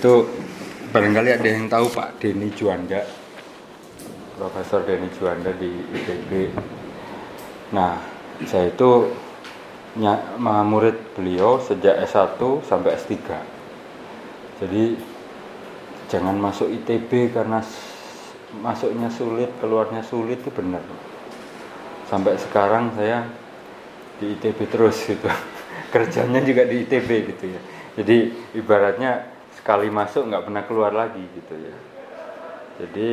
Itu barangkali ada yang tahu Pak Denny Juanda, Profesor Denny Juanda di ITB. Nah, saya itu murid beliau sejak S1 sampai S3. Jadi jangan masuk ITB karena masuknya sulit, keluarnya sulit itu benar. Sampai sekarang saya di ITB terus gitu. Kerjanya juga di ITB gitu ya. Jadi ibaratnya sekali masuk nggak pernah keluar lagi gitu ya. Jadi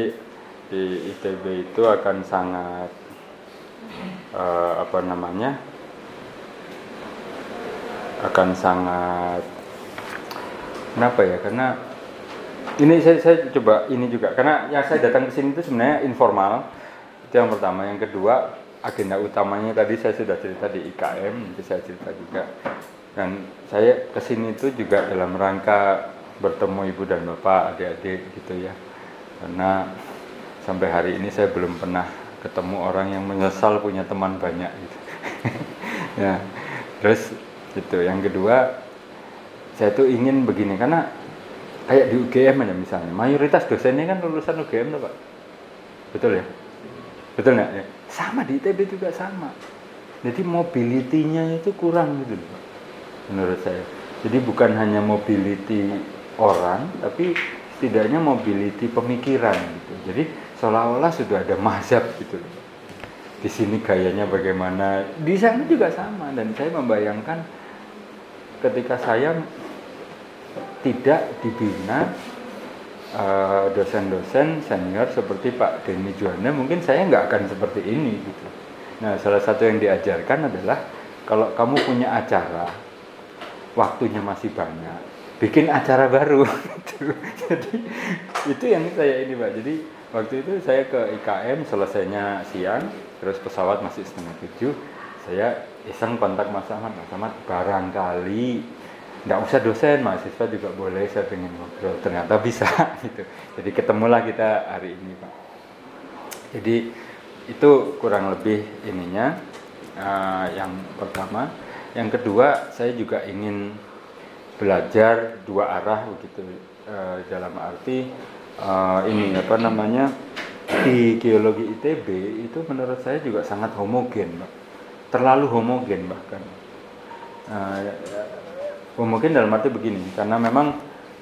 di ITB itu akan sangat uh, apa namanya akan sangat kenapa ya? Karena ini saya, saya coba ini juga. Karena yang saya datang ke sini itu sebenarnya informal. Itu yang pertama. Yang kedua agenda utamanya tadi saya sudah cerita di IKM nanti saya cerita juga. Dan saya ke sini itu juga dalam rangka bertemu ibu dan bapak adik-adik gitu ya. Karena sampai hari ini saya belum pernah ketemu orang yang menyesal punya teman banyak gitu. Ya terus itu yang kedua saya tuh ingin begini. Karena kayak di UGM aja misalnya. Mayoritas dosennya kan lulusan UGM tuh pak. Betul ya? Betul nggak? Ya. Sama di ITB juga sama. Jadi mobilitinya itu kurang gitu loh menurut saya. Jadi bukan hanya mobility orang tapi setidaknya mobility pemikiran gitu. Jadi seolah-olah sudah ada mazhab gitu di sini gayanya bagaimana? Di sana juga sama dan saya membayangkan ketika saya tidak dibina eh, dosen-dosen uh, senior seperti Pak Denny Juanda mungkin saya nggak akan seperti ini gitu. Nah salah satu yang diajarkan adalah kalau kamu punya acara waktunya masih banyak bikin acara baru. Gitu. Jadi itu yang saya ini Pak. Jadi waktu itu saya ke IKM selesainya siang terus pesawat masih setengah tujuh saya iseng kontak Mas Ahmad. Mas Ahmad barangkali nggak usah dosen mahasiswa juga boleh saya pengen ngobrol. Ternyata bisa gitu. Jadi ketemulah kita hari ini pak. Jadi itu kurang lebih ininya uh, yang pertama. Yang kedua saya juga ingin belajar dua arah begitu uh, dalam arti uh, ini apa namanya di geologi ITB itu menurut saya juga sangat homogen terlalu homogen bahkan uh, mungkin dalam arti begini, karena memang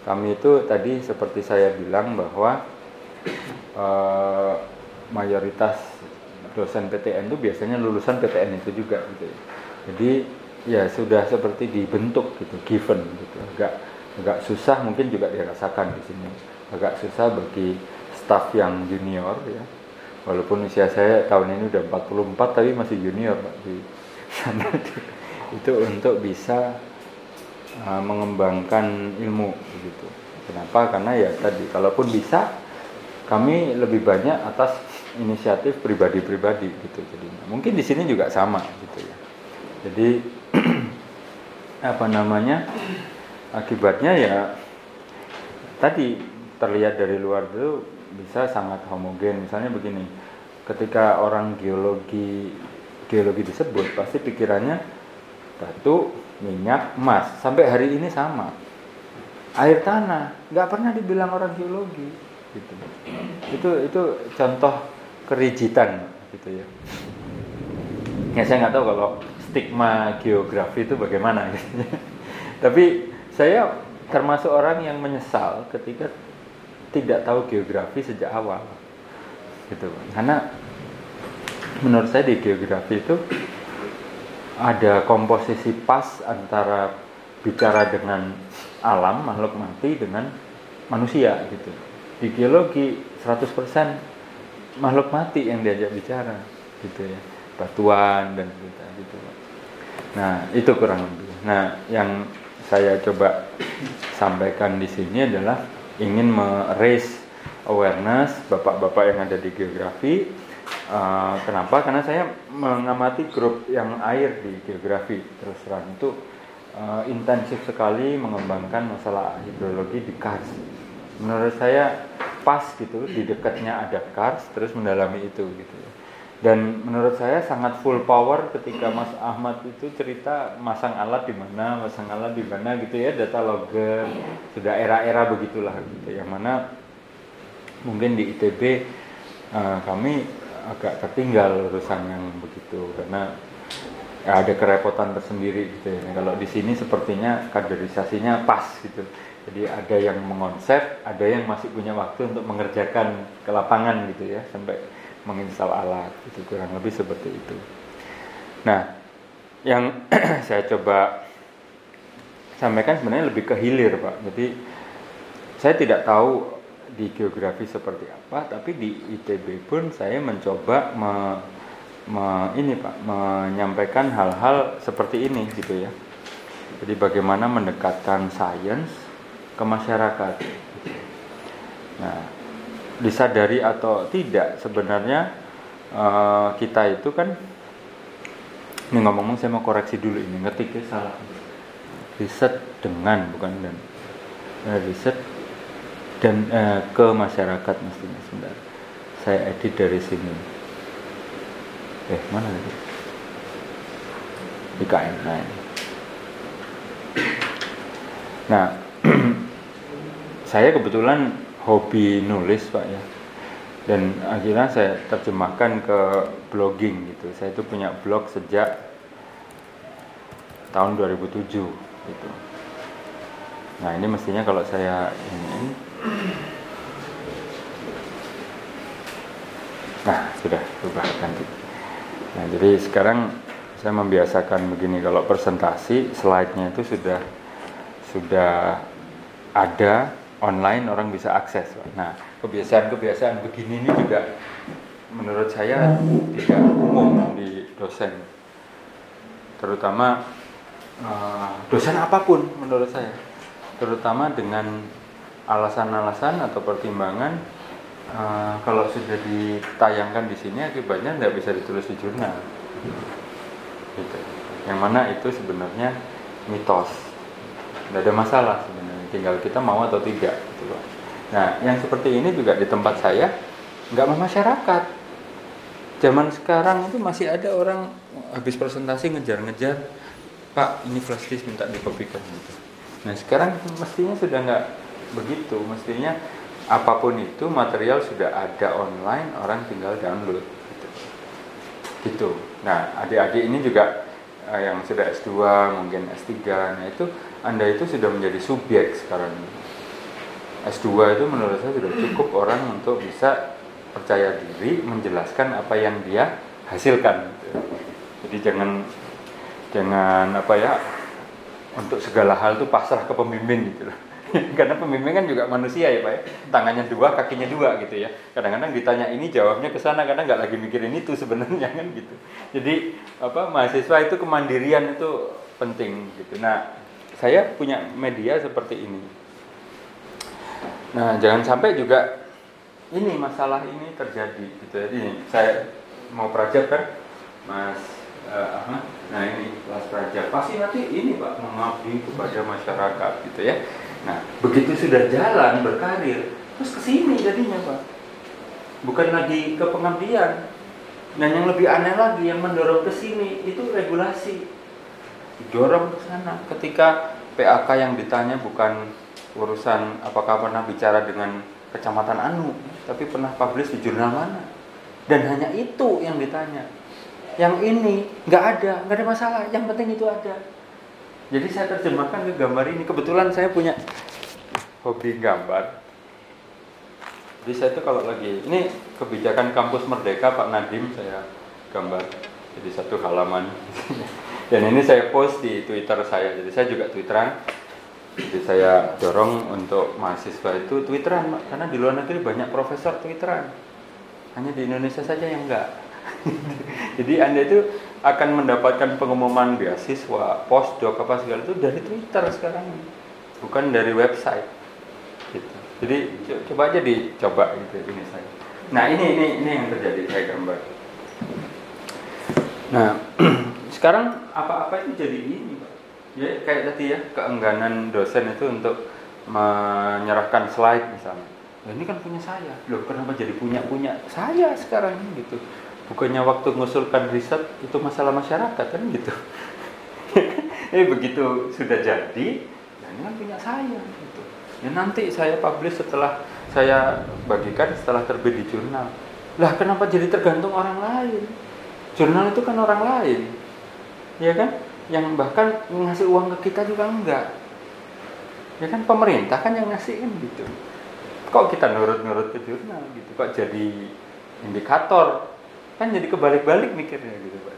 kami itu tadi seperti saya bilang bahwa uh, mayoritas dosen PTN itu biasanya lulusan PTN itu juga gitu ya. Jadi ya sudah seperti dibentuk gitu, given gitu. Agak agak susah mungkin juga dirasakan di sini. Agak susah bagi staff yang junior ya. Walaupun usia saya tahun ini udah 44 tapi masih junior Pak di sana. itu untuk bisa uh, mengembangkan ilmu begitu. Kenapa? Karena ya tadi kalaupun bisa kami lebih banyak atas inisiatif pribadi-pribadi gitu. Jadi mungkin di sini juga sama gitu ya. Jadi apa namanya? Akibatnya ya tadi terlihat dari luar itu bisa sangat homogen. Misalnya begini, ketika orang geologi geologi disebut pasti pikirannya batu minyak, emas. Sampai hari ini sama. Air tanah nggak pernah dibilang orang geologi. Gitu. Itu itu contoh kerigitan gitu ya. Ya saya nggak tahu kalau stigma geografi itu bagaimana gitu. Tapi saya termasuk orang yang menyesal ketika tidak tahu geografi sejak awal. Gitu. Karena menurut saya di geografi itu ada komposisi pas antara bicara dengan alam makhluk mati dengan manusia gitu. Di geologi 100% makhluk mati yang diajak bicara gitu ya. Batuan dan gitu. Nah, itu kurang lebih. Nah, yang saya coba sampaikan di sini adalah ingin meraise awareness bapak-bapak yang ada di geografi Uh, kenapa? Karena saya mengamati grup yang air di geografi terus terang itu uh, intensif sekali mengembangkan masalah hidrologi di Kars. Menurut saya pas gitu di dekatnya ada Kars terus mendalami itu gitu. Dan menurut saya sangat full power ketika Mas Ahmad itu cerita masang alat di mana, masang alat di mana gitu ya, data logger, sudah era-era begitulah gitu. Yang mana mungkin di ITB uh, eh, kami agak tertinggal urusan yang begitu karena ya ada kerepotan tersendiri gitu ya. Kalau di sini sepertinya kaderisasinya pas gitu. Jadi ada yang mengonsep, ada yang masih punya waktu untuk mengerjakan ke lapangan gitu ya sampai menginstal alat itu kurang lebih seperti itu. Nah, yang saya coba sampaikan sebenarnya lebih ke hilir pak. Jadi saya tidak tahu di geografi seperti apa, tapi di ITB pun saya mencoba me, me, ini pak menyampaikan hal-hal seperti ini gitu ya. Jadi bagaimana mendekatkan sains ke masyarakat. Nah, disadari atau tidak sebenarnya uh, kita itu kan ini ngomong-ngomong saya mau koreksi dulu ini ngetiknya salah. Riset dengan bukan dan. Uh, riset dan uh, ke masyarakat mestinya sebentar. Saya edit dari sini. Eh mana itu IKN nah ini nah saya kebetulan hobi nulis pak ya. Dan akhirnya saya terjemahkan ke blogging gitu. Saya itu punya blog sejak tahun 2007 gitu. Nah ini mestinya kalau saya ini. Nah sudah berubah ganti. Nah jadi sekarang saya membiasakan begini kalau presentasi slide-nya itu sudah sudah ada online orang bisa akses. Nah, kebiasaan-kebiasaan begini ini juga menurut saya tidak umum di dosen. Terutama uh, dosen apa pun menurut saya. Terutama dengan alasan-alasan atau pertimbangan uh, kalau sudah ditayangkan di sini akibatnya tidak bisa ditulis di jurnal. Gitu. Yang mana itu sebenarnya mitos. Tidak ada masalah sebenarnya tinggal kita mau atau tidak gitu loh. Nah, yang seperti ini juga di tempat saya nggak masyarakat. Zaman sekarang itu masih ada orang habis presentasi ngejar-ngejar, Pak ini flash disk minta dikopikan gitu. Nah sekarang mestinya sudah nggak begitu, mestinya apa pun itu material sudah ada online, orang tinggal download. Gitu. gitu. Nah adik-adik ini juga eh, yang sudah S2 mungkin S3, nah itu anda itu sudah menjadi subjek sekarang S2 itu menurut saya sudah cukup orang untuk bisa percaya diri menjelaskan apa yang dia hasilkan. Jadi jangan jangan apa ya untuk segala hal itu pasrah ke pembimbing gitu loh. Karena pembimbing kan juga manusia ya pak ya. Tangannya dua kakinya dua gitu ya. Kadang-kadang ditanya ini jawabnya ke sana karena nggak lagi mikirin itu sebenarnya kan gitu. Jadi apa mahasiswa itu kemandirian itu penting gitu. Nah saya punya media seperti ini. Nah, jangan sampai juga ini masalah ini terjadi gitu. Jadi saya mau praja kan, Mas Ahmad. Nah ini kelas praja pasti nanti ini Pak mengabdi kepada masyarakat gitu ya. Nah begitu sudah jalan berkarir, terus ke sini jadinya Pak. Bukan lagi ke pengabdian. Dan yang lebih aneh lagi yang mendorong ke sini itu regulasi didorong ke sana. Ketika PAK yang ditanya bukan urusan apakah pernah bicara dengan kecamatan Anu tapi pernah publish di jurnal mana. Dan hanya itu yang ditanya. Yang ini nggak ada nggak ada masalah yang penting itu ada. Jadi saya terjemahkan ke gambar ini. Kebetulan saya punya hobi gambar. Jadi saya itu kalau lagi ini kebijakan kampus Merdeka Pak Nadim saya gambar jadi satu halaman dan ini saya post di Twitter saya. Jadi saya juga Twitteran. Jadi saya dorong untuk mahasiswa itu Twitteran karena di luar negeri banyak profesor Twitteran. Hanya di Indonesia saja yang enggak. Jadi anda itu akan mendapatkan pengumuman beasiswa postdoc apa segala itu dari Twitter sekarang. Bukan dari website. Gitu. jadi coba aja dicoba gitu ini saya. Nah ini ini ini yang terjadi saya gambar. Nah sekarang apa-apa itu jadi ini Pak. Ya kayak tadi ya keengganan dosen itu untuk menyerahkan slide misalnya. Nah, ini kan punya saya. Loh, kenapa jadi punya punya saya sekarang gitu. bukannya waktu mengusulkan riset itu masalah masyarakat kan gitu eh begitu sudah jadi ya ini kan punya saya gitu ya nanti saya publish setelah saya bagikan setelah terbit di jurnal lah kenapa jadi tergantung orang lain jurnal itu kan orang lain ya kan? Yang bahkan ngasih uang ke kita juga enggak. Ya kan? Pemerintah kan yang ngasihin gitu. Kok kita nurut-nurut ke jurnal gitu? Kok jadi indikator? Kan jadi kebalik-balik mikirnya gitu pak.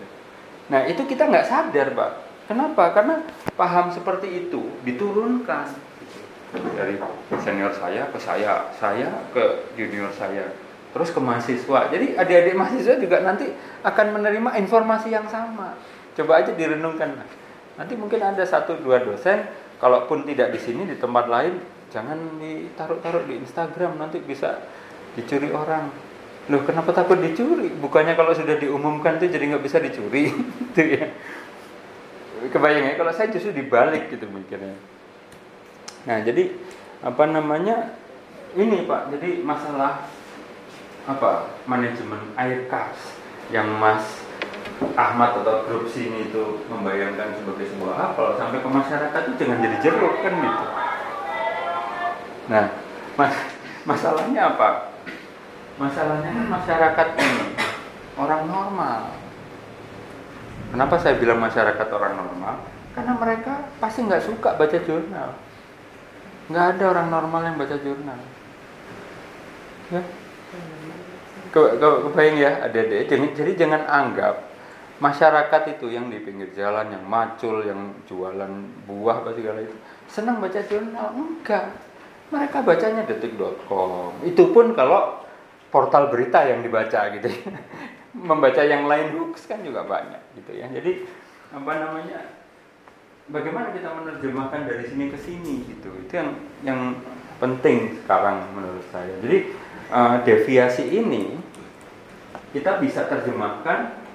Nah itu kita nggak sadar pak. Kenapa? Karena paham seperti itu diturunkan gitu. dari senior saya ke saya saya ke junior saya terus ke mahasiswa. Jadi adik-adik mahasiswa juga nanti akan menerima informasi yang sama Coba aja direnungkan. Nanti mungkin ada satu dua dosen, kalaupun tidak di sini di tempat lain, jangan ditaruh-taruh di Instagram nanti bisa dicuri orang. Loh kenapa takut dicuri? Bukannya kalau sudah diumumkan itu jadi nggak bisa dicuri, itu ya. Kebayang ya, kalau saya justru dibalik gitu mikirnya. Nah jadi apa namanya ini Pak, jadi masalah apa manajemen air kas yang Mas Ahmad atau grup sini itu membayangkan sebagai sebuah apel sampai ke masyarakat itu jangan jadi jeruk kan gitu. Nah, mas masalahnya apa? Masalahnya kan masyarakat ini orang normal. Kenapa saya bilang masyarakat orang normal? Karena mereka pasti nggak suka baca jurnal. Nggak ada orang normal yang baca jurnal. Ya, ke, ke, kebayang ya ada deh. Jadi jangan anggap masyarakat itu yang di pinggir jalan yang macul yang jualan buah apa segala itu senang baca jurnal. Enggak. Mereka bacanya detik.com itu pun kalau portal berita yang dibaca gitu ya. membaca yang lain hoax kan juga banyak gitu ya. Jadi apa namanya bagaimana kita menerjemahkan dari sini ke sini gitu. Itu yang yang penting sekarang menurut saya. Jadi uh, deviasi ini kita bisa terjemahkan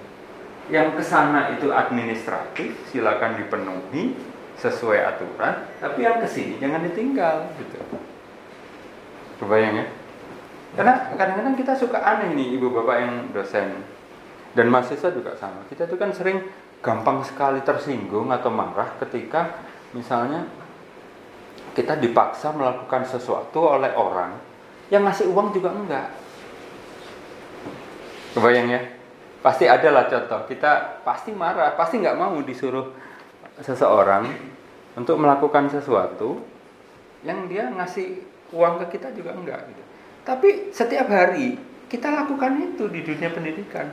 yang ke sana itu administratif silakan dipenuhi sesuai aturan. Tapi yang ke sini jangan ditinggal gitu. Kebayang ya? Karena kadang-kadang kita suka aneh nih ibu bapak yang dosen. Dan mahasiswa juga sama. Kita tuh kan sering gampang sekali tersinggung atau marah ketika misalnya kita dipaksa melakukan sesuatu oleh orang yang ngasih uang juga enggak. Kebayang ya pasti ada lah contoh. Kita pasti marah pasti nggak mau disuruh seseorang untuk melakukan sesuatu yang dia ngasih uang ke kita juga enggak gitu. Tapi setiap hari kita lakukan itu di dunia pendidikan.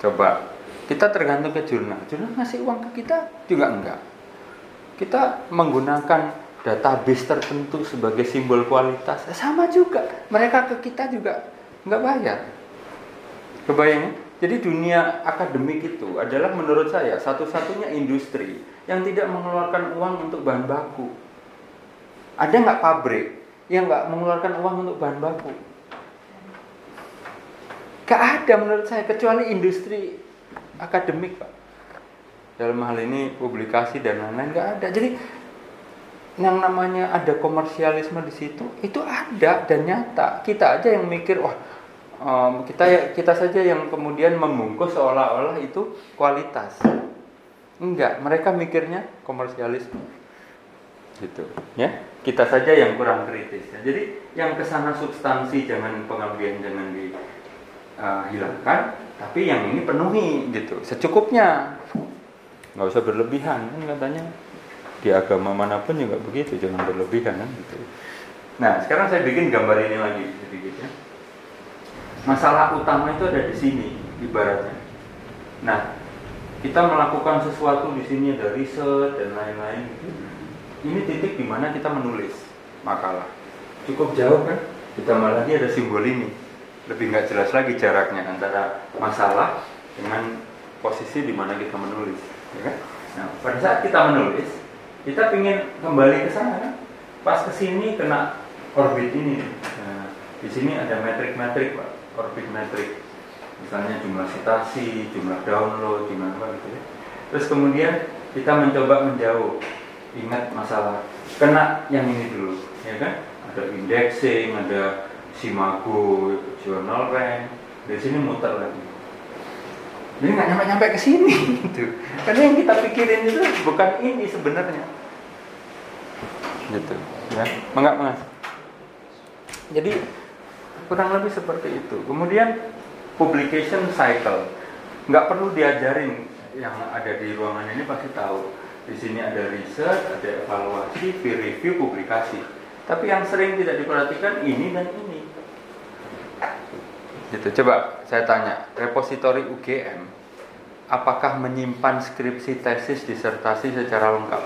Coba kita tergantung ke jurnal. Jurnal ngasih uang ke kita juga enggak. Kita menggunakan database tertentu sebagai simbol kualitas. Sama juga mereka ke kita juga nggak bayar Kebayang Jadi dunia akademik itu adalah menurut saya satu-satunya industri yang tidak mengeluarkan uang untuk bahan baku. Ada nggak pabrik yang nggak mengeluarkan uang untuk bahan baku? Gak ada menurut saya kecuali industri akademik pak. Dalam hal ini publikasi dan lain-lain nggak ada. Jadi yang namanya ada komersialisme di situ itu ada dan nyata. Kita aja yang mikir wah um, kita kita saja yang kemudian membungkus seolah-olah itu kualitas. Enggak, mereka mikirnya komersialisme. Gitu, ya. Kita saja yang kurang kritis. Ya. Jadi yang ke sana substansi jangan pengabdian jangan dihilangkan, uh, tapi yang ini penuhi gitu, secukupnya. Nggak usah berlebihan kan katanya. Di agama mana pun juga begitu, jangan berlebihan kan gitu. Nah, sekarang saya bikin gambar ini lagi sedikit ya masalah utama itu ada di sini ibaratnya. Nah, kita melakukan sesuatu di sini ada riset dan lain-lain. Ini titik di mana kita menulis makalah. Cukup jauh kan? Kita malah lagi ada simbol ini. Lebih nggak jelas lagi jaraknya antara masalah dengan posisi di mana kita menulis. Ya kan? Nah, pada saat kita menulis, kita ingin kembali ke sana kan? Pas ke sini kena orbit ini. Nah, di sini ada metrik-metrik, Pak orbit metrik misalnya jumlah citasi, jumlah download, jumlah apa gitu ya. Terus kemudian kita mencoba menjauh, ingat masalah. Kena yang ini dulu, ya kan? Ada indexing, ada Simago, journal rank, dari sini muter lagi. Jadi nggak nyampe nyampe ke sini gitu. Karena yang kita pikirin itu bukan ini sebenarnya. Gitu ya. Enggak mas? Jadi kurang lebih seperti itu. Kemudian publication cycle. Nggak perlu diajarin yang ada di ruangan ini pasti tahu. Di sini ada research ada evaluasi peer review publikasi. Tapi yang sering tidak diperhatikan ini dan ini. Gitu. Coba saya tanya repositori UGM apakah menyimpan skripsi tesis disertasi secara lengkap?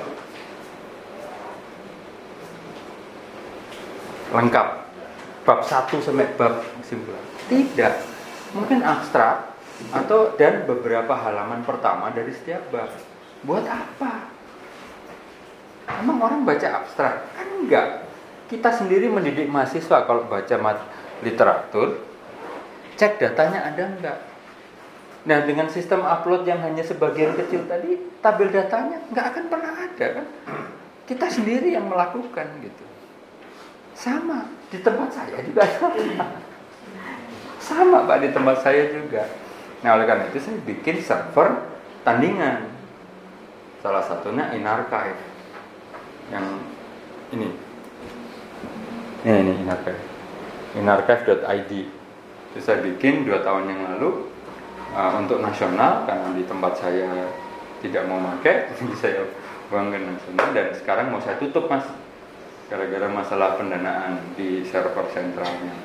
Lengkap bab 1 sampai bab kesimpulan. Tidak. Mungkin abstrak atau dan beberapa halaman pertama dari setiap bab. Buat apa? Emang orang baca abstrak? Kan enggak. Kita sendiri mendidik mahasiswa kalau baca mat literatur cek datanya ada enggak? Nah dengan sistem upload yang hanya sebagian kecil tadi tabel datanya enggak akan pernah ada kan? Kita sendiri yang melakukan gitu sama di tempat saya juga sama. Sama Pak di tempat saya juga. Nah oleh karena itu saya bikin server tandingan. Salah satunya InArchive yang ini. Ini ini InArchive. InArchive.id. Itu saya bikin dua tahun yang lalu uh, untuk nasional karena di tempat saya tidak mau pakai, jadi saya buang ke nasional dan sekarang mau saya tutup mas gara-gara masalah pendanaan di server sentralnya.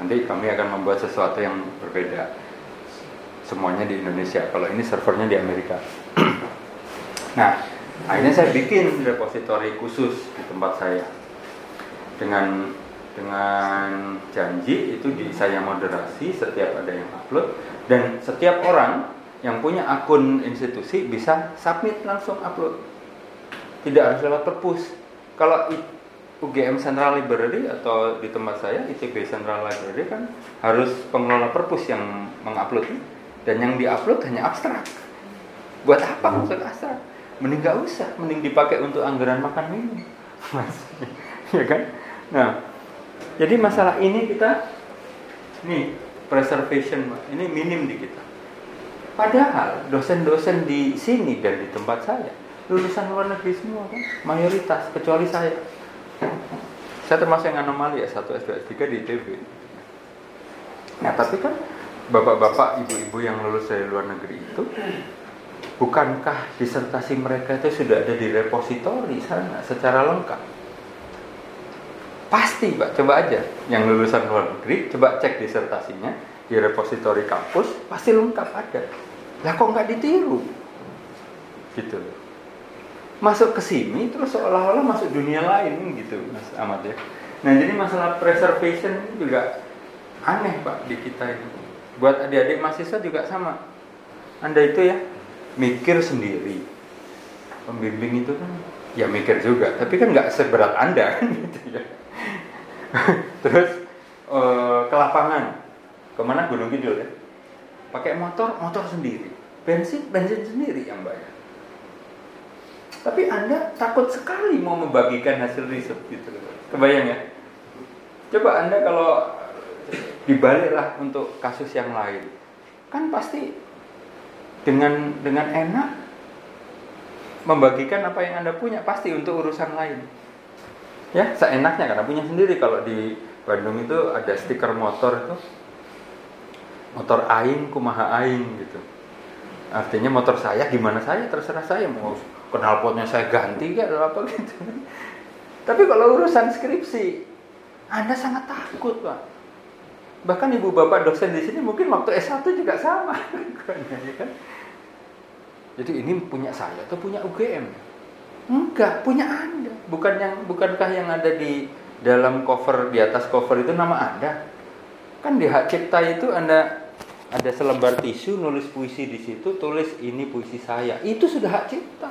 Nanti kami akan membuat sesuatu yang berbeda. Semuanya di Indonesia. Kalau ini servernya di Amerika. nah, akhirnya saya bikin repositori khusus di tempat saya. Dengan dengan janji itu di saya moderasi setiap ada yang upload dan setiap orang yang punya akun institusi bisa submit langsung upload. Tidak harus lewat perpus. Kalau UGM Central Library atau di tempat saya ITB Central Library kan harus pengelola perpus yang mengupload dan yang diupload hanya abstrak. Buat apa maksud abstrak? Mending gak usah, mending dipakai untuk anggaran makan minum. ya kan? Nah, jadi masalah ini kita nih preservation ini minim di kita. Padahal dosen-dosen di sini dan di tempat saya lulusan luar negeri semua kan, mayoritas kecuali saya saya termasuk yang anomali ya, satu S2 S3 di ITB. Nah, tapi kan bapak-bapak, ibu-ibu yang lulus dari luar negeri itu bukankah disertasi mereka itu sudah ada di repositori sana secara lengkap? Pasti, Pak. Coba aja yang lulusan luar negeri, coba cek disertasinya di repositori kampus, pasti lengkap ada. Lah kok nggak ditiru? Gitu loh masuk ke sini terus seolah-olah masuk dunia lain gitu Mas Ahmad ya. Nah jadi masalah preservation juga aneh Pak di kita ini. Buat adik-adik mahasiswa juga sama. Anda itu ya mikir sendiri. Pembimbing itu kan ya mikir juga, tapi kan nggak seberat Anda kan gitu ya. terus uh, ke lapangan, ke mana Gunung Kidul ya? Pakai motor, motor sendiri. Bensin, bensin sendiri yang bayar tapi Anda takut sekali mau membagikan hasil riset gitu Kebayang ya? Coba Anda kalau dibaliklah untuk kasus yang lain. Kan pasti dengan dengan enak membagikan apa yang Anda punya pasti untuk urusan lain. Ya, seenaknya karena punya sendiri kalau di Bandung itu ada stiker motor itu motor aing kumaha aing gitu. Artinya motor saya gimana saya terserah saya mau knalpotnya saya ganti kayak atau apa gitu. Tapi kalau urusan skripsi, Anda sangat takut, Pak. Bahkan ibu bapak dosen di sini mungkin waktu S1 juga sama. Ya kan? Jadi ini punya saya atau punya UGM? Enggak, punya Anda. Bukan yang bukankah yang ada di dalam cover di atas cover itu nama Anda? Kan di hak cipta itu Anda ada selembar tisu nulis puisi di situ tulis ini puisi saya. Itu sudah hak cipta.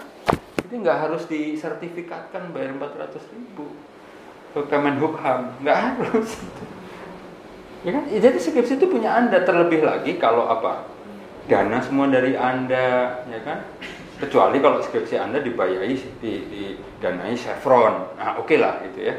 Jadi nggak harus disertifikatkan bayar 400 ribu. Ke Kemenhubham nggak harus. Ya kan? Jadi skripsi itu punya anda terlebih lagi kalau apa? Dana semua dari anda ya kan? Kecuali kalau skripsi anda dibayari di, di danai Chevron. Nah oke okay lah gitu ya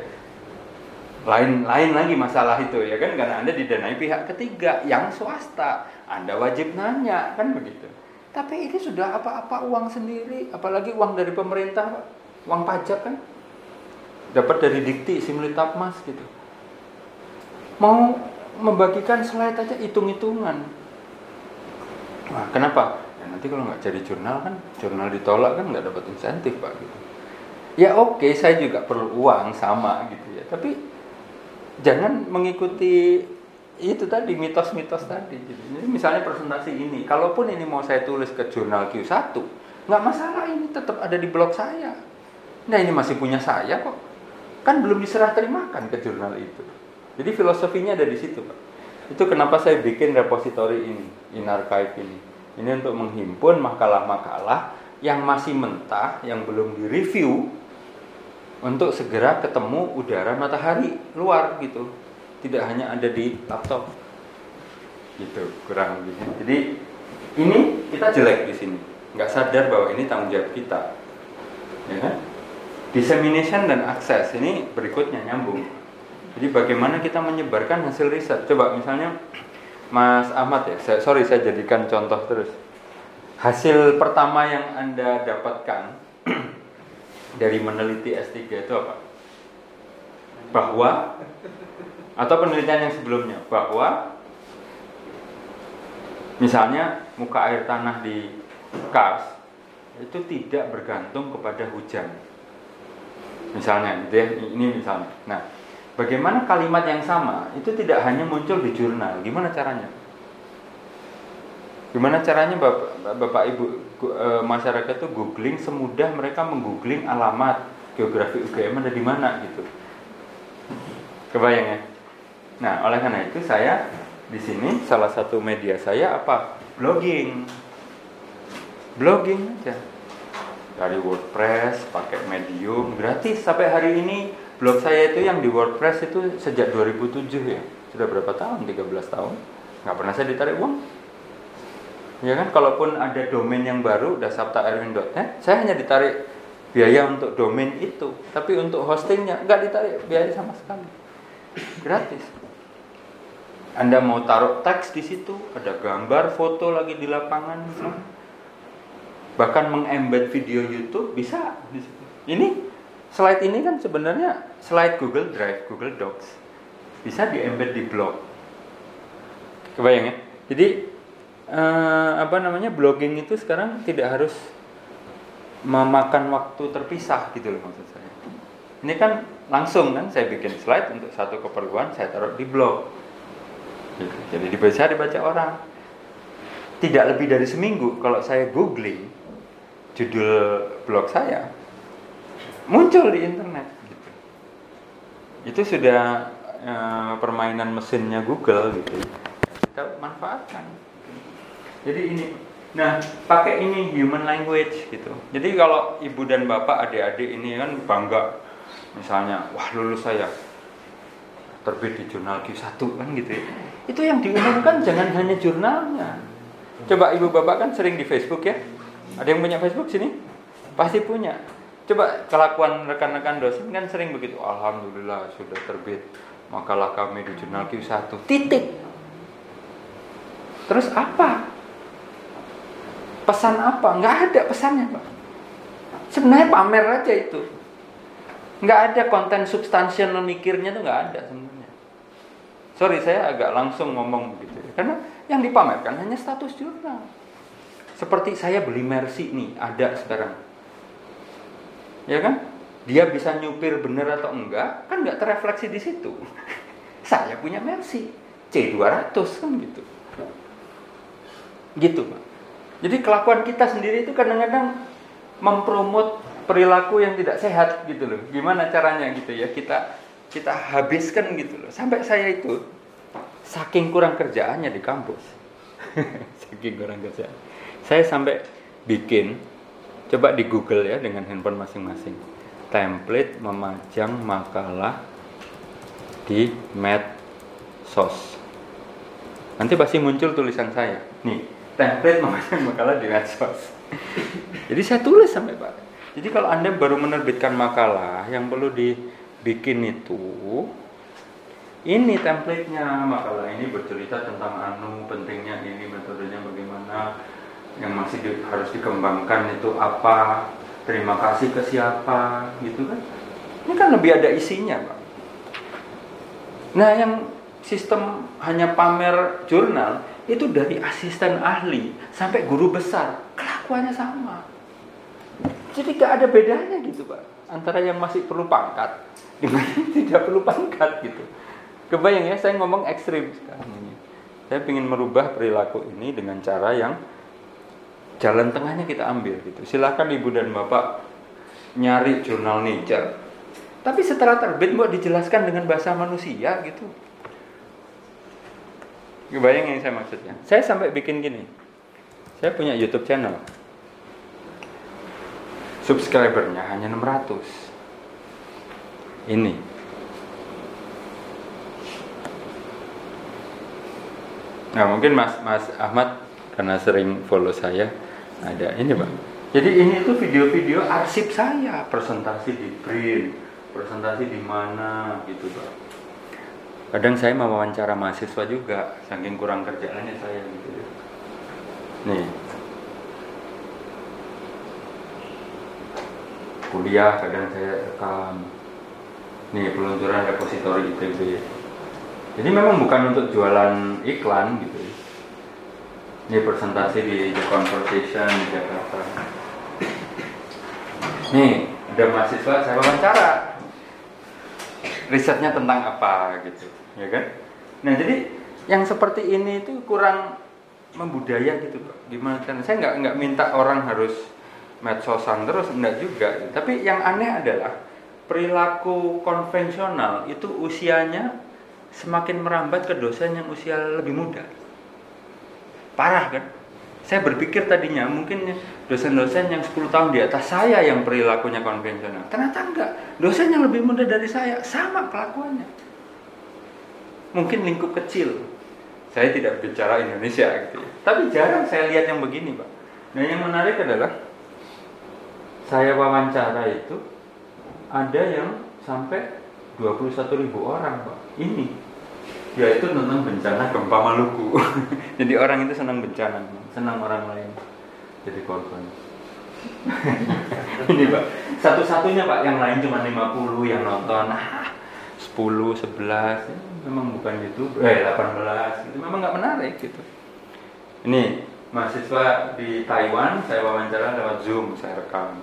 lain lain lagi masalah itu ya kan? Karena anda didanai pihak ketiga yang swasta. Anda wajib nanya kan begitu? Tapi ini sudah apa-apa uang sendiri apalagi uang dari pemerintah uang pajak kan? Dapat dari dikti simulitap mas gitu. Mau membagikan slide aja hitung-hitungan. Wah, kenapa? Ya nanti kalau nggak jadi jurnal kan? Jurnal ditolak kan? Nggak dapat insentif pak gitu. Ya oke okay, saya juga perlu uang sama gitu ya. Tapi jangan mengikuti itu tadi mitos-mitos tadi. Jadi misalnya presentasi ini, kalaupun ini mau saya tulis ke jurnal Q1, nggak masalah ini tetap ada di blog saya. Nah ini masih punya saya kok, kan belum diserah terimakan ke jurnal itu. Jadi filosofinya ada di situ, pak. Itu kenapa saya bikin repository ini, in archive ini. Ini untuk menghimpun makalah-makalah yang masih mentah, yang belum direview, untuk segera ketemu udara matahari luar gitu. Tidak hanya ada di laptop. Gitu kurang lebih. Jadi ini kita jelek di sini. Nggak sadar bahwa ini tanggung jawab kita. Ya kan? Dissemination dan akses ini berikutnya nyambung. Jadi bagaimana kita menyebarkan hasil riset? Coba misalnya Mas Ahmad ya saya, sorry saya jadikan contoh terus. Hasil pertama yang anda dapatkan dari meneliti S3 itu apa? Bahwa atau penelitian yang sebelumnya bahwa misalnya muka air tanah di Kars itu tidak bergantung kepada hujan. Misalnya, gitu ya, ini misalnya. Nah, bagaimana kalimat yang sama itu tidak hanya muncul di jurnal? Gimana caranya? Gimana caranya Bapak, Bapak Ibu e, masyarakat itu googling semudah mereka menggoogling alamat geografi UGM ada di mana gitu. Kebayang ya? Nah, oleh karena itu saya di sini salah satu media saya apa? Blogging. Blogging aja. Dari WordPress, pakai Medium, gratis sampai hari ini blog saya itu yang di WordPress itu sejak 2007 ya. Sudah berapa tahun? 13 tahun. Nggak pernah saya ditarik uang ya kan kalaupun ada domain yang baru udah sabtaerwin.net saya hanya ditarik biaya untuk domain itu. Tapi untuk hostingnya nggak ditarik biaya sama sekali. Gratis. Anda mau taruh teks di situ ada gambar foto lagi di lapangan. Bahkan mengembed video YouTube bisa di situ. Ini slide ini kan sebenarnya slide Google Drive Google Docs. Bisa di embed di blog. Kebayang ya? Jadi uh, apa namanya blogging itu sekarang tidak harus memakan waktu terpisah gitu loh maksud saya. Ini kan langsung kan saya bikin slide untuk satu keperluan saya taruh di blog. Gitu. Jadi dibaca dibaca orang. Tidak lebih dari seminggu kalau saya googling judul blog saya muncul di internet gitu. Itu sudah uh, permainan mesinnya Google gitu. Kita manfaatkan. Jadi ini, nah pakai ini human language gitu. Jadi kalau ibu dan bapak adik-adik ini kan bangga, misalnya, wah lulus saya terbit di jurnal Q1 kan gitu ya. Itu yang diumumkan jangan hanya jurnalnya. Coba ibu bapak kan sering di Facebook ya. Ada yang punya Facebook sini? Pasti punya. Coba kelakuan rekan-rekan dosen kan sering begitu. Alhamdulillah sudah terbit makalah kami di jurnal Q1. Titik. Terus apa? Pesan apa? Nggak ada pesannya, Pak. Sebenarnya pamer aja itu. Nggak ada konten substansial mikirnya tuh nggak ada sebenarnya. Sorry, saya agak langsung ngomong begitu. Ya. Karena yang dipamerkan hanya status jurnal. Seperti saya beli Mercy nih, ada sekarang. Ya kan? Dia bisa nyupir bener atau enggak, kan nggak terefleksi di situ. saya punya Mercy C200 kan gitu. Gitu, Pak. Jadi kelakuan kita sendiri itu kadang-kadang mempromot perilaku yang tidak sehat gitu loh. Gimana caranya gitu ya kita kita habiskan gitu loh. Sampai saya itu saking kurang kerjaannya di kampus. saking kurang kerjaan. Saya sampai bikin coba di Google ya dengan handphone masing-masing. Template memajang makalah di medsos. Nanti pasti muncul tulisan saya. Nih, template memasang makalah di medsos. Jadi saya tulis sampai Pak. Jadi kalau Anda baru menerbitkan makalah yang perlu dibikin itu ini template-nya makalah ini bercerita tentang anu pentingnya ini metodenya bagaimana yang masih di, harus dikembangkan itu apa terima kasih ke siapa gitu kan ini kan lebih ada isinya pak nah yang sistem hanya pamer jurnal itu dari asisten ahli sampai guru besar. Kelakuannya sama. Jadi gak ada bedanya gitu pak. Antara yang masih perlu pangkat dengan yang tidak perlu pangkat gitu. Kebayang ya saya ngomong ekstrim sekarang ini. Saya ingin merubah perilaku ini dengan cara yang jalan tengahnya kita ambil gitu. Silahkan ibu dan bapak nyari jurnal Nature. Tapi setelah terbit mau dijelaskan dengan bahasa manusia gitu kebayang yang saya maksudnya. Saya sampai bikin gini. Saya punya YouTube channel. Subscribernya hanya 600 ini. Nah mungkin Mas Mas Ahmad karena sering follow saya ada ini bang. Jadi ini tuh video-video arsip saya. Presentasi di BRIN, presentasi di mana gitu bang. Kadang saya mau wawancara mahasiswa juga, saking kurang kerjaannya saya gitu. Nih, kuliah kadang saya rekam. Nih peluncuran repositori ITB jadi memang bukan untuk jualan iklan gitu. Ini presentasi di The Conversation di Jakarta. Nih, ada mahasiswa saya wawancara. Risetnya tentang apa gitu, ya kan? Nah, jadi yang seperti ini itu kurang membudaya gitu, Pak. Gimana kan? Saya nggak nggak minta orang harus medsosan terus enggak juga. Tapi yang aneh adalah perilaku konvensional itu usianya semakin merambat ke dosen yang usia lebih muda. Parah kan? Saya berpikir tadinya mungkin dosen-dosen yang 10 tahun di atas saya yang perilakunya konvensional. Ternyata enggak. Dosen yang lebih muda dari saya sama kelakuannya. Mungkin lingkup kecil. Saya tidak bicara Indonesia gitu ya. Tapi jarang saya lihat yang begini, Pak. Dan yang menarik adalah saya wawancara itu ada yang sampai 21 ribu orang, Pak. Ini ya itu tentang bencana gempa Maluku jadi orang itu senang bencana senang orang lain. Jadi korban. Ini pak. Satu-satunya pak. Yang lain cuma 50 yang nonton. Ah, 10 11 ya, memang bukan itu eh 18 itu memang nggak menarik gitu. Ini mahasiswa di Taiwan saya wawancara lewat Zoom saya rekam.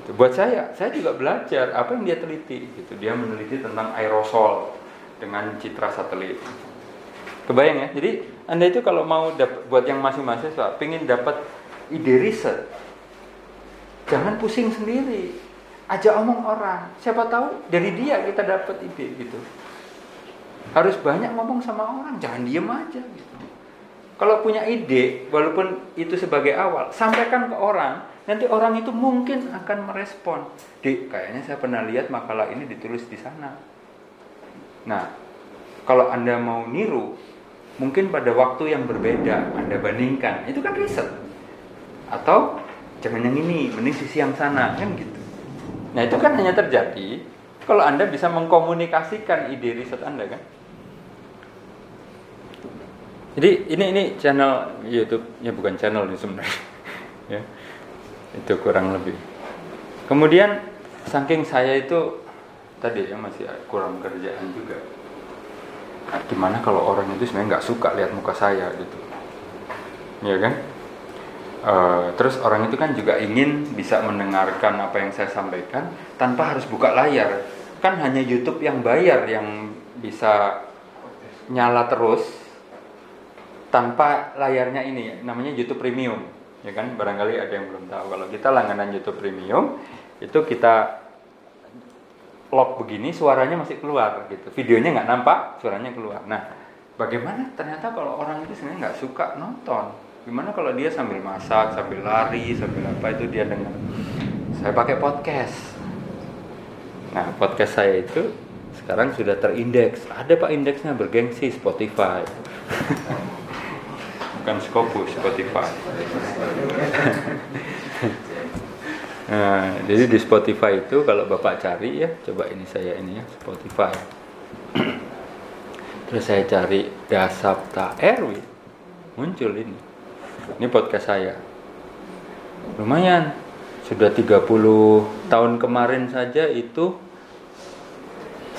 Gitu. buat saya saya juga belajar apa yang dia teliti gitu. Dia meneliti tentang aerosol dengan citra satelit. Kebayang ya? Jadi Anda itu kalau mau dapet, buat yang masih mahasiswa, pengen dapat ide riset, jangan pusing sendiri. Aja omong orang. Siapa tahu dari dia kita dapat ide gitu. Harus banyak ngomong sama orang, jangan diem aja gitu. Kalau punya ide, walaupun itu sebagai awal, sampaikan ke orang, nanti orang itu mungkin akan merespon. Di, kayaknya saya pernah lihat makalah ini ditulis di sana Nah, kalau Anda mau niru, mungkin pada waktu yang berbeda Anda bandingkan. Itu kan riset. Atau jangan yang ini, mending sisi yang sana, kan gitu. Nah, itu kan hanya terjadi kalau Anda bisa mengkomunikasikan ide riset Anda kan. Jadi ini ini channel YouTube ya bukan channel ini sebenarnya. ya. Itu kurang lebih. Kemudian saking saya itu tadi ya masih kurang kerjaan juga gimana kalau orang itu sebenarnya nggak suka lihat muka saya gitu. Ya kan? Uh, terus orang itu kan juga ingin bisa mendengarkan apa yang saya sampaikan tanpa harus buka layar. Kan hanya YouTube yang bayar yang bisa nyala terus tanpa layarnya ini namanya YouTube Premium. Ya kan? Barangkali ada yang belum tahu. Kalau kita langganan YouTube Premium itu kita lock begini suaranya masih keluar gitu. Videonya nggak nampak suaranya keluar. Nah bagaimana ternyata kalau orang itu sebenarnya nggak suka nonton? Gimana kalau dia sambil masak sambil lari sambil apa itu dia dengar? Saya pakai podcast. Nah podcast saya itu sekarang sudah terindeks. Ada pak indeksnya bergengsi Spotify. Bukan Scopus Spotify Nah, jadi di Spotify itu kalau Bapak cari ya, coba ini saya ini ya, Spotify. terus saya cari Dasapta Erwin muncul ini. Ini podcast saya. Lumayan sudah 30 tahun kemarin saja itu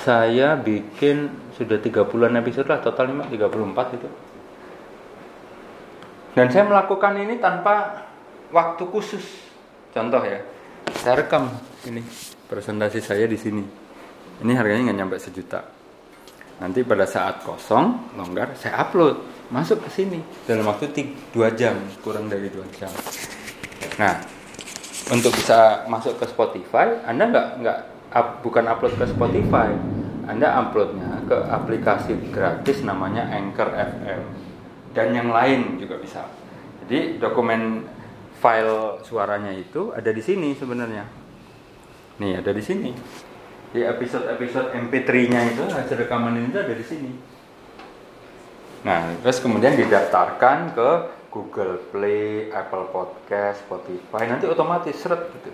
saya bikin sudah 30-an episode lah total 5, 34 itu. Dan saya melakukan ini tanpa waktu khusus. Contoh ya saya rekam. Ini presentasi saya di sini. Ini harganya nggak nyampe sejuta. Nanti pada saat kosong longgar saya upload. Masuk ke sini. Dalam waktu 2 jam kurang dari 2 jam. Nah untuk bisa masuk ke Spotify Anda nggak nggak up, bukan upload ke Spotify, Anda uploadnya ke aplikasi gratis namanya Anchor FM dan yang lain juga bisa. Jadi dokumen file suaranya itu ada di sini sebenarnya. Nih ada di sini. Di episode-episode MP3-nya itu hasil rekaman ini ada di sini. Nah, terus kemudian didaftarkan ke Google Play, Apple Podcast, Spotify, nanti otomatis seret gitu.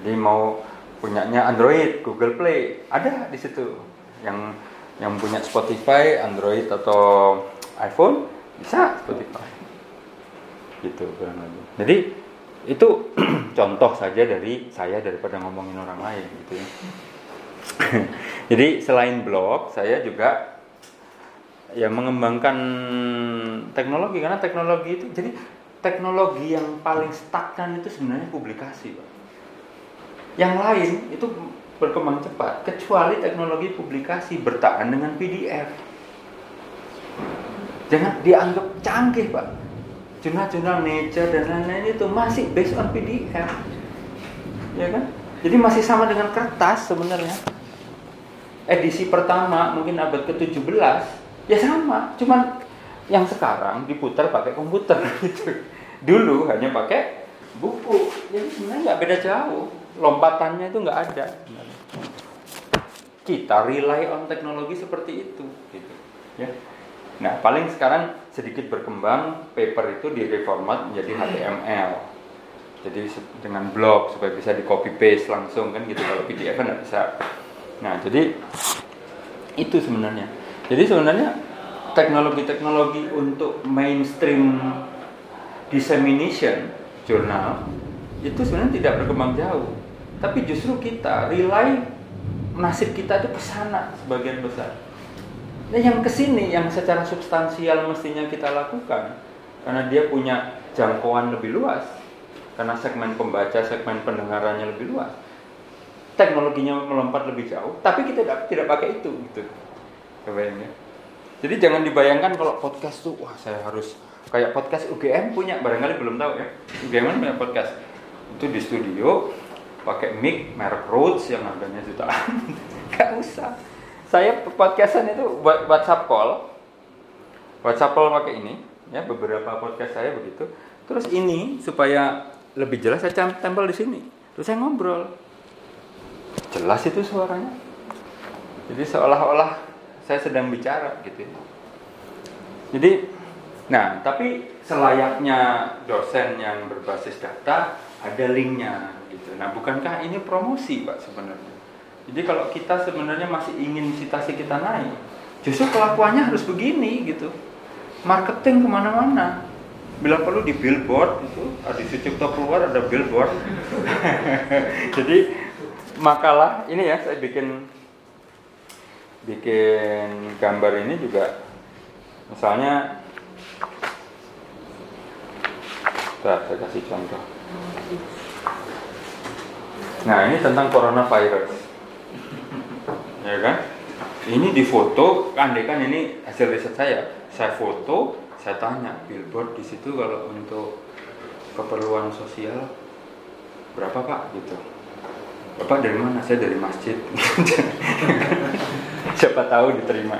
Jadi mau punyanya Android, Google Play, ada di situ. Yang yang punya Spotify, Android atau iPhone bisa Spotify. Gitu kurang. Jadi itu contoh saja dari saya daripada ngomongin orang lain gitu ya. Jadi selain blog, saya juga ya mengembangkan teknologi karena teknologi itu jadi teknologi yang paling stagnan itu sebenarnya publikasi Pak. Yang lain itu berkembang cepat kecuali teknologi publikasi bertahan dengan PDF. Jangan dianggap canggih Pak. Jurnal-jurnal Nature dan lain-lain itu masih based on PDF. Ya kan? Jadi masih sama dengan kertas sebenarnya. Edisi pertama mungkin abad ke-17 ya sama. Cuman yang sekarang diputar pakai komputer. Dulu hanya pakai buku. Jadi sebenarnya nggak beda jauh. Lompatannya itu nggak ada. Kita rely on teknologi seperti itu gitu. Ya. Nah paling sekarang sedikit berkembang paper itu direformat menjadi HTML jadi dengan blog supaya bisa di copy paste langsung kan gitu. Kalau PDF kan nggak bisa. Nah jadi itu sebenarnya. Jadi sebenarnya teknologi-teknologi untuk mainstream dissemination jurnal itu sebenarnya tidak berkembang jauh. Tapi justru kita rely nasib kita itu ke sana sebagian besar. Nah, yang ke sini yang secara substansial mestinya kita lakukan karena dia punya jangkauan lebih luas, karena segmen pembaca, segmen pendengarannya lebih luas. Teknologinya melompat lebih jauh, tapi kita tidak tidak pakai itu gitu. Kebayang ya? Jadi jangan dibayangkan kalau podcast tuh wah saya harus kayak podcast UGM punya barangkali belum tahu ya. UGM kan punya podcast. Itu di studio pakai mic merek Rhodes yang harganya jutaan. Gak usah. Saya podcastan itu WhatsApp call. WhatsApp call pakai ini ya beberapa podcast saya begitu. Terus ini supaya lebih jelas saya tempel di sini. Terus saya ngobrol. Jelas itu suaranya. Jadi seolah-olah saya sedang bicara gitu jadi nah tapi selayaknya dosen yang berbasis data ada linknya gitu nah bukankah ini promosi pak sebenarnya jadi kalau kita sebenarnya masih ingin citasi kita naik justru kelakuannya harus begini gitu. Marketing ke mana-mana. Bila perlu di billboard itu di Sucipto keluar ada billboard. Jadi makalah ini ya saya bikin bikin gambar ini juga. Misalnya Bentar, saya kasih contoh. Nah ini tentang coronavirus ya kan? Ini di foto andai kan ini hasil riset saya. Saya foto saya tanya billboard di situ kalau untuk keperluan sosial berapa pak? Gitu. Bapak dari mana? Saya dari masjid. Siapa tahu diterima.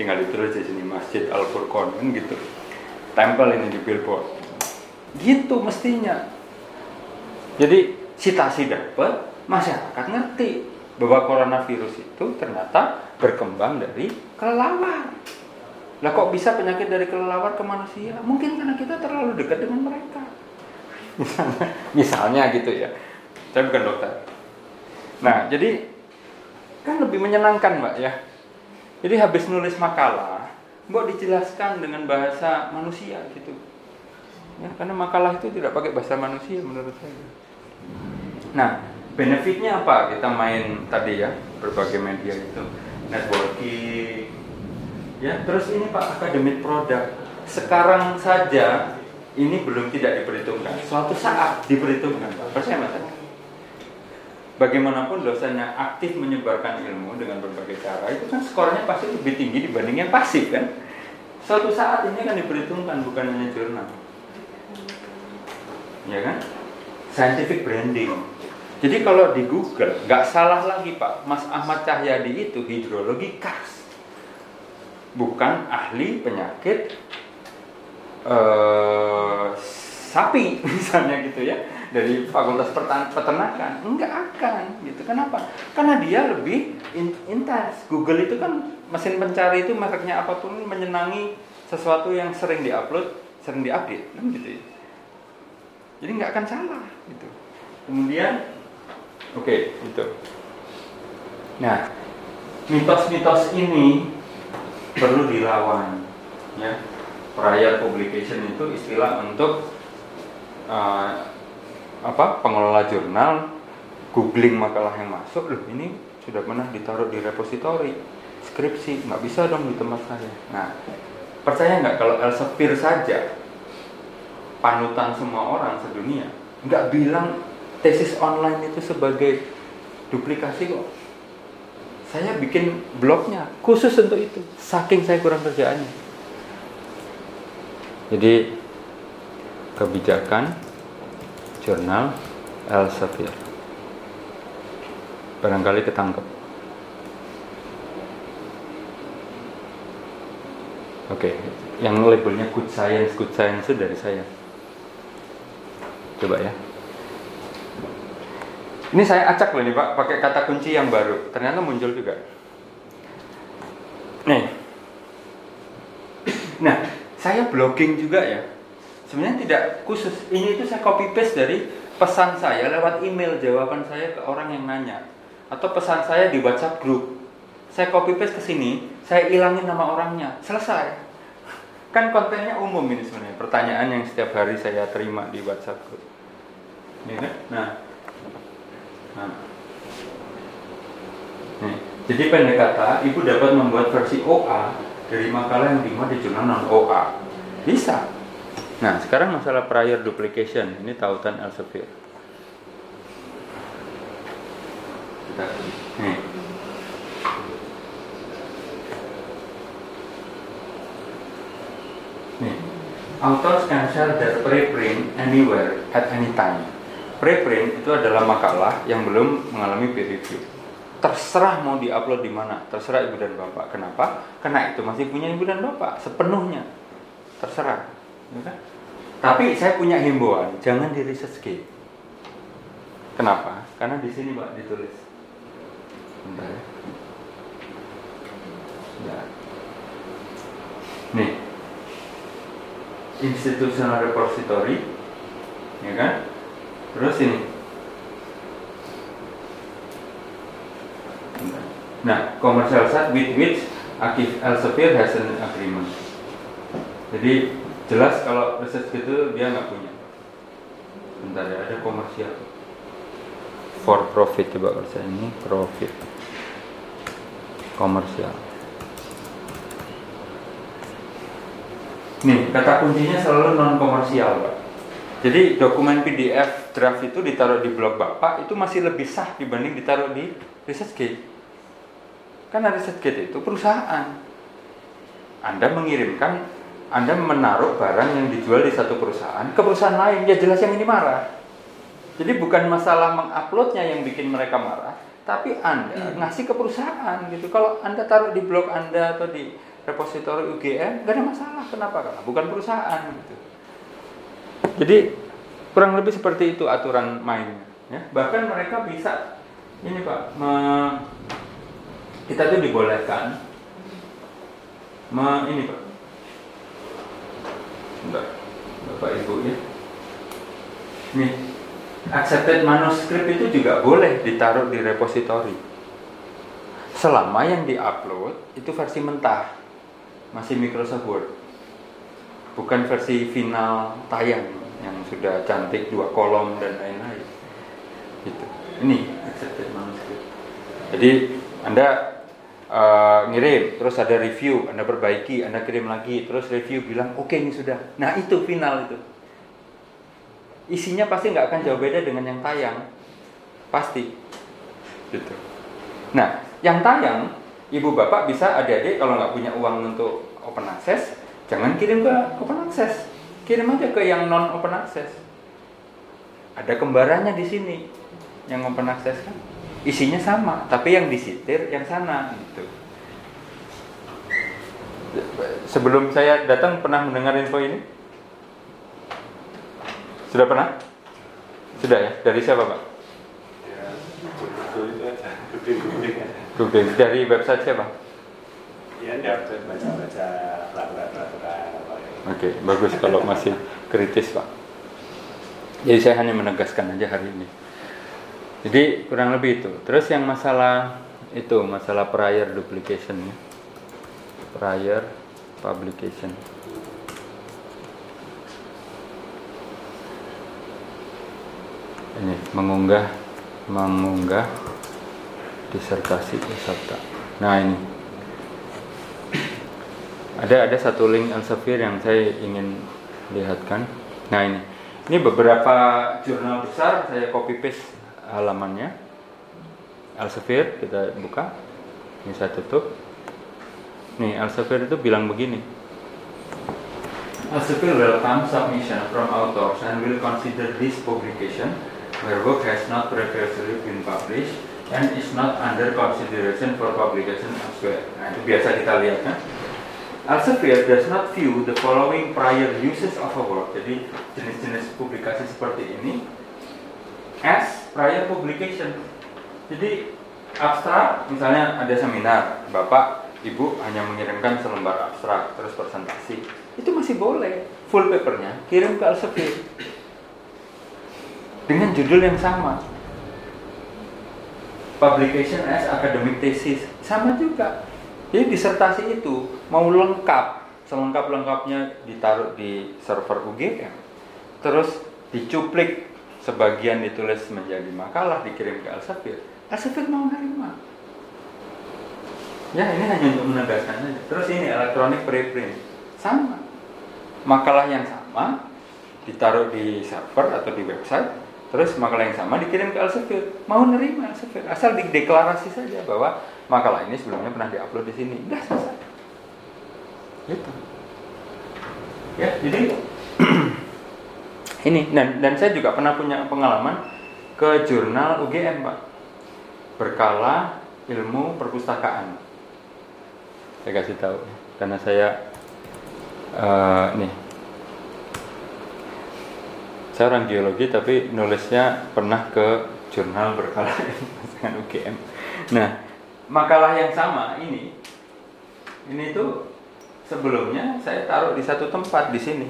Tinggal ditulis di sini Masjid Al Furqon kan gitu. Tempel ini di billboard. Gitu mestinya. Jadi citasi dapat masyarakat ngerti bahwa coronavirus itu ternyata berkembang dari kelelawar. Lah kok bisa penyakit dari kelelawar ke manusia? Mungkin karena kita terlalu dekat dengan mereka. Misalnya, gitu ya. Saya bukan dokter. Nah jadi kan lebih menyenangkan mbak ya. Jadi habis nulis makalah, mbok dijelaskan dengan bahasa manusia gitu. Ya karena makalah itu tidak pakai bahasa manusia menurut saya. Nah benefitnya apa? Kita main tadi ya berbagai media itu. Networking. Ya terus ini pak akademik produk. Sekarang saja ini belum tidak diperhitungkan. Suatu saat diperhitungkan pak. Percaya mas? Bagaimanapun dosennya aktif menyebarkan ilmu dengan berbagai cara itu kan skornya pasti lebih tinggi dibanding yang pasif kan? Suatu saat ini kan diperhitungkan bukan hanya jurnal. Ya kan? Scientific branding jadi kalau di Google nggak salah lagi Pak, Mas Ahmad Cahyadi itu hidrologi Kars, bukan ahli penyakit uh, sapi misalnya gitu ya dari Fakultas Peternakan, nggak akan gitu. Kenapa? Karena dia lebih intens. Google itu kan mesin pencari itu mereknya apa pun menyenangi sesuatu yang sering diupload, sering diupdate, kan gitu ya. Jadi nggak akan salah gitu. Kemudian Oke, okay, itu. Nah, mitos-mitos ini perlu dilawan, ya. Prior publication itu istilah untuk uh, apa? Pengelola jurnal googling makalah yang masuk, loh ini sudah pernah ditaruh di repositori, skripsi, nggak bisa dong di tempat saya. Nah, percaya nggak kalau Elsevier saja panutan semua orang sedunia nggak bilang tesis online itu sebagai duplikasi kok. Saya bikin blognya khusus untuk itu, saking saya kurang kerjaannya. Jadi kebijakan jurnal Elsevier. Barangkali ketangkep. Oke, yang labelnya good science, good science itu dari saya. Coba ya. Ini saya acak loh nih Pak, pakai kata kunci yang baru. Ternyata muncul juga. Nih. Nah, saya blogging juga ya. Sebenarnya tidak khusus. Ini itu saya copy paste dari pesan saya lewat email jawaban saya ke orang yang nanya atau pesan saya di WhatsApp grup. Saya copy paste ke sini, saya ilangin nama orangnya. Selesai. Kan kontennya umum ini sebenarnya. Pertanyaan yang setiap hari saya terima di WhatsApp grup. Kan? Nah, Nah. Nih, jadi pendek kata, ibu dapat membuat versi OA dari makalah yang dimuat di jurnal non OA. Bisa. Nah, sekarang masalah prior duplication. Ini tautan Elsevier. Nih. Nih. Authors can share their preprint anywhere at any time preprint itu adalah makalah yang belum mengalami peer review. Terserah mau diupload di mana, terserah ibu dan bapak. Kenapa? Karena itu masih punya ibu dan bapak sepenuhnya. Terserah. Ya kan? Tapi saya punya himbauan, jangan di research. Kenapa? Karena di sini pak ditulis. Bentar ya. Nih, institutional repository, ya kan? Terus ini. Nah, commercial site with which Akif Elsevier has an agreement. Jadi jelas kalau research gitu dia nggak punya. Bentar ya, ada komersial. For profit coba saya ini profit. Komersial. Nih, kata kuncinya selalu non komersial, Pak. Jadi dokumen PDF draft itu ditaruh di blog Bapak itu masih lebih sah dibanding ditaruh di ResearchGate. Karena ResearchGate itu perusahaan. Anda mengirimkan, Anda menaruh barang yang dijual di satu perusahaan ke perusahaan lain, ya jelas yang ini marah. Jadi bukan masalah menguploadnya yang bikin mereka marah, tapi Anda hmm. ngasih ke perusahaan gitu. Kalau Anda taruh di blog Anda atau di repositori UGM, gak ada masalah. Kenapa? Karena bukan perusahaan gitu. Jadi kurang lebih seperti itu aturan mainnya. Ya. Bahkan mereka bisa ini pak, me, kita tuh dibolehkan me, ini pak, Enggak, bapak ibu ya. Nih, accepted manuskrip itu juga boleh ditaruh di repositori. Selama yang diupload itu versi mentah. masih Microsoft Word bukan versi final tayang yang sudah cantik dua kolom dan lain-lain. Gitu. Ini accepted manuscript jadi anda uh, ngirim terus ada review anda perbaiki anda kirim lagi terus review bilang oke okay, ini sudah. Nah itu final itu. Isinya pasti nggak akan jauh beda dengan yang tayang. Pasti. Gitu. Nah yang tayang ibu bapak bisa adik-adik kalau nggak punya uang untuk open access Jangan kirim ke open access, kirim aja ke yang non open access. Ada kembarannya di sini yang open access kan. Isinya sama, tapi yang disitir yang sana gitu. Sebelum saya datang pernah mendengar info ini? Sudah pernah? Sudah ya? Dari siapa, Pak? Ya, Dari website siapa? Ya, baca-baca peraturan-peraturan. Oke, bagus kalau masih kritis Pak. Jadi saya hanya menegaskan aja hari ini. Jadi kurang lebih itu. Terus yang masalah itu masalah prior duplication ya. Prior publication. Ini mengunggah mengunggah disertasi peserta. Nah ini ada ada satu link Elsevier yang saya ingin lihatkan. Nah ini, ini beberapa jurnal besar saya copy paste halamannya. Elsevier kita buka, ini saya tutup. Nih Elsevier itu bilang begini. Elsevier welcome submission from authors and will consider this publication where work has not previously been published and is not under consideration for publication elsewhere. Nah itu biasa kita lihat kan Elsevier does not view the following prior uses of a work. Jadi jenis-jenis publikasi seperti ini as prior publication. Jadi abstrak, misalnya ada seminar, bapak, ibu hanya mengirimkan selembar abstrak terus presentasi, itu masih boleh. Full papernya kirim ke Elsevier dengan judul yang sama. Publication as academic thesis sama juga jadi disertasi itu mau lengkap, selengkap-lengkapnya ditaruh di server UGM. Terus dicuplik sebagian ditulis menjadi makalah dikirim ke Elsevier. Elsevier mau nerima. Ya ini hanya untuk menegaskan saja. Terus ini elektronik preprint sama. Makalah yang sama ditaruh di server atau di website, terus makalah yang sama dikirim ke Elsevier. Mau nerima Elsevier asal dideklarasi saja bahwa makalah ini sebelumnya pernah diupload di sini. Udah selesai. Gitu. Ya, jadi ini dan dan saya juga pernah punya pengalaman ke jurnal UGM, Pak. Berkala ilmu perpustakaan. Saya kasih tahu karena saya uh, nih saya orang geologi tapi nulisnya pernah ke jurnal berkala dengan UGM. Nah, makalah yang sama ini. Ini tuh sebelumnya saya taruh di satu tempat di sini.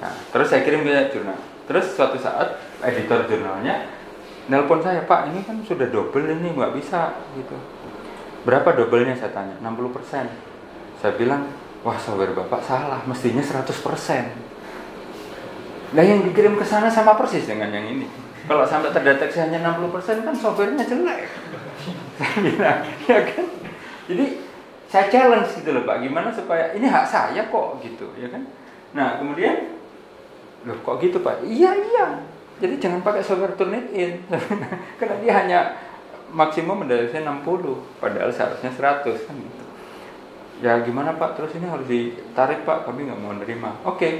Nah, terus saya kirim ke jurnal. Terus suatu saat editor jurnalnya nelpon saya pak ini kan sudah double ini nggak bisa gitu. Berapa doublenya? saya tanya. 60% saya bilang wah software bapak salah mestinya 100% nah yang dikirim ke sana sama persis dengan yang ini. Kalau sampai terdeteksi hanya 60% kan softwarenya jelek saya bilang ya kan? Jadi saya challenge gitu loh pak. Gimana supaya ini hak saya kok gitu ya kan? Nah kemudian loh kok gitu pak? Iya iya. Jadi jangan pakai software Turnitin karena dia hanya maksimum mendeteksi 60 padahal seharusnya 100 kan gitu. Ya gimana pak? Terus ini harus ditarik pak. Kami nggak mau menerima oke. Okay.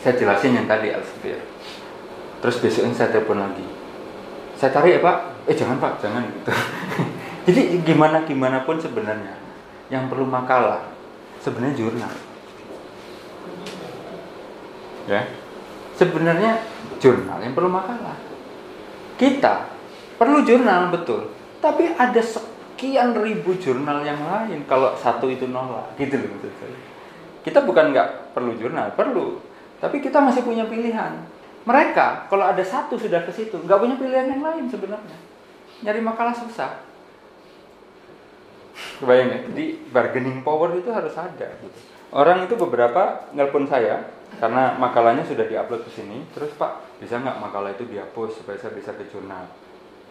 saya jelasin yang tadi Elsevier terus besoknya saya telepon lagi. Saya tarik ya pak eh jangan pak jangan. Gitu jadi gimana gimana pun sebenarnya yang perlu makalah sebenarnya jurnal. Ya. Sebenarnya jurnal yang perlu makalah. Kita perlu jurnal betul. Tapi ada sekian ribu jurnal yang lain kalau satu itu nolak gitu loh kita bukan nggak perlu jurnal perlu. Tapi kita masih punya pilihan. Mereka kalau ada satu sudah ke situ nggak punya pilihan yang lain sebenarnya nyari makalah susah Kebayang ya? Jadi bargaining power itu harus ada. Gitu. Orang itu beberapa nelpon saya karena makalahnya sudah diupload ke sini. Terus Pak, bisa nggak makalah itu dihapus supaya saya bisa ke jurnal?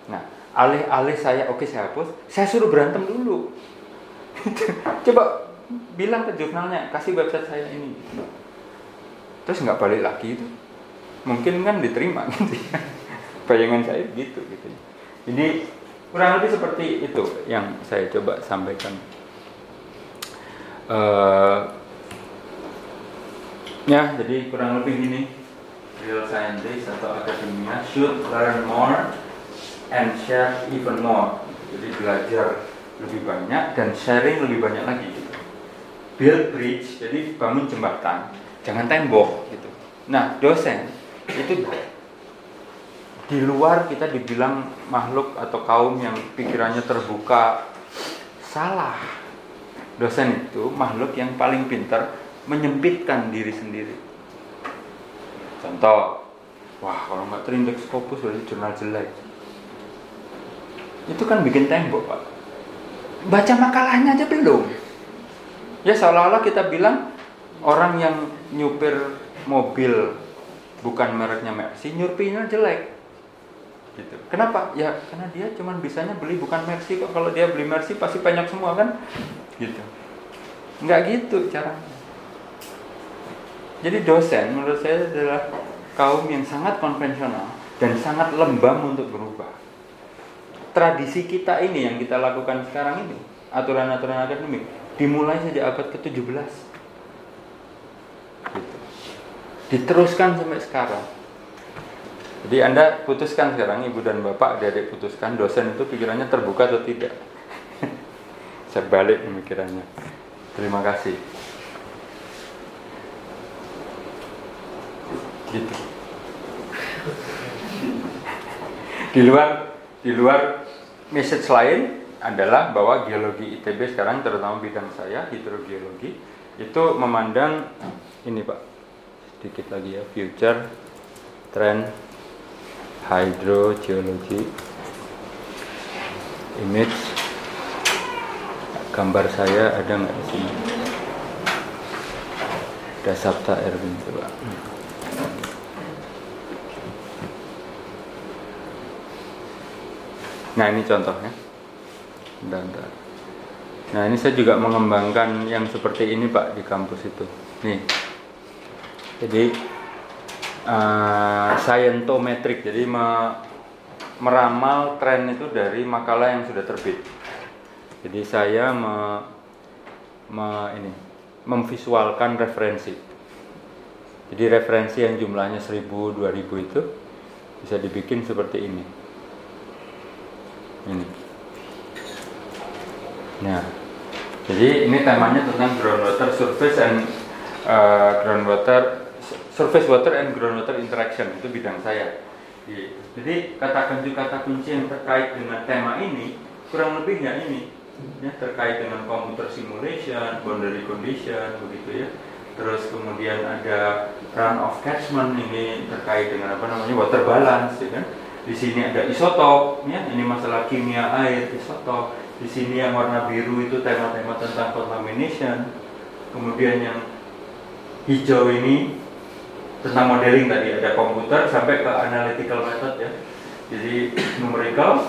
Nah, alih-alih saya oke okay, saya hapus, saya suruh berantem dulu. Coba bilang ke jurnalnya, kasih website saya ini. Terus nggak balik lagi itu, mungkin kan diterima gitu ya. Bayangan saya gitu gitu. Jadi kurang lebih seperti itu yang saya coba sampaikan. Uh, ya, jadi kurang lebih ini real scientist atau akademia should learn more and share even more. Jadi belajar lebih banyak dan sharing lebih banyak lagi. Build bridge, jadi bangun jembatan, jangan tembok gitu. Nah, dosen itu di luar kita dibilang makhluk atau kaum yang pikirannya terbuka salah. Dosen itu makhluk yang paling pintar menyempitkan diri sendiri. Contoh wah kalau nggak terindeks Scopus berarti jurnal jelek. Itu kan bikin tembok pak. Baca makalahnya aja belum. Ya seolah-olah kita bilang orang yang nyupir mobil bukan mereknya Mercy nyurpinya jelek gitu. Kenapa? Ya karena dia cuma bisanya beli bukan Mercy kok. Kalau dia beli Mercy pasti banyak semua kan? Gitu. Enggak gitu caranya. Jadi dosen menurut saya adalah kaum yang sangat konvensional dan sangat lembam untuk berubah. Tradisi kita ini yang kita lakukan sekarang ini, aturan-aturan akademik, dimulai sejak abad ke-17. Gitu. Diteruskan sampai sekarang jadi Anda putuskan sekarang Ibu dan Bapak adik-adik putuskan dosen itu pikirannya terbuka atau tidak. Saya balik pemikirannya. Terima kasih. Gitu. Di luar di luar message lain adalah bahwa geologi ITB sekarang terutama bidang saya hidrogeologi itu memandang ini Pak sedikit lagi ya future trend hydrogeology image. Gambar saya ada nggak di sini? Ada Sabta Erwin coba. Nah ini contohnya. Bentar, nah ini saya juga mengembangkan yang seperti ini pak di kampus itu. Nih. Jadi uh, scientometric. Jadi me, meramal tren itu dari makalah yang sudah terbit. Jadi saya me, me, ini memvisualkan referensi. Jadi referensi yang jumlahnya 1000 2000 itu bisa dibikin seperti ini. Ini. Nah jadi ini temanya tentang groundwater surface and uh, groundwater surface water and groundwater interaction itu bidang saya. Jadi kata kunci kata kunci yang terkait dengan tema ini kurang lebihnya ini ya terkait dengan computer simulation, boundary condition begitu ya. Terus kemudian ada run of catchment ini terkait dengan apa namanya water balance ya kan. Di sini ada isotop ya, ini masalah kimia air isotop. Di sini yang warna biru itu tema-tema tentang contamination. Kemudian yang hijau ini tentang modeling tadi ada komputer sampai ke analytical method ya. Jadi numerical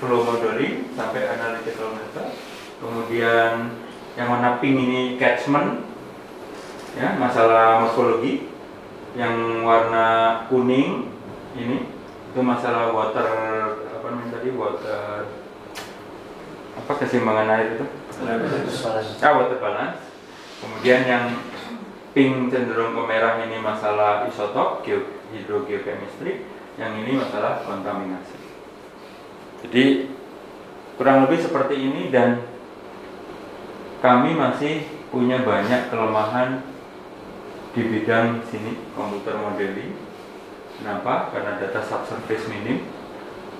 flow modeling sampai analytical method. Kemudian yang warna pink ini catchment ya masalah morfologi. Yang warna kuning ini itu masalah water apa namanya tadi water apa keseimbangan air itu? Ah water balance. Kemudian yang pink cenderung ke merah ini masalah isotop hidrogeochemistry yang ini masalah kontaminasi. Jadi kurang lebih seperti ini dan kami masih punya banyak kelemahan di bidang sini komputer modeling. Kenapa? karena data subsurface minim.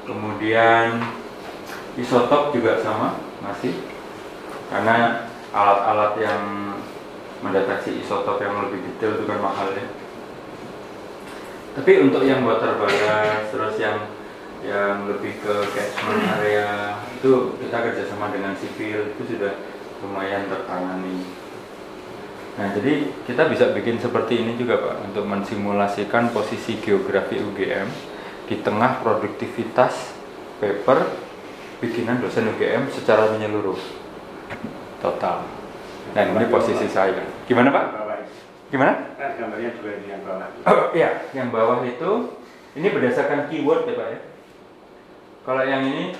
Kemudian isotop juga sama masih. Karena alat-alat yang mendeteksi isotop yang lebih detail itu kan mahal ya tapi untuk yang water balance terus yang yang lebih ke catchment area itu kita kerjasama dengan sipil itu sudah lumayan tertangani. Nah jadi kita bisa bikin seperti ini juga Pak untuk mensimulasikan posisi geografi UGM di tengah produktivitas paper bikinan dosen UGM secara menyeluruh total. Nah ini posisi saya. Gimana Pak? Gimana? Kan gambarnya juga di yang bawah. Oh iya, yang bawah itu ini berdasarkan keyword ya Pak ya. Kalau yang ini,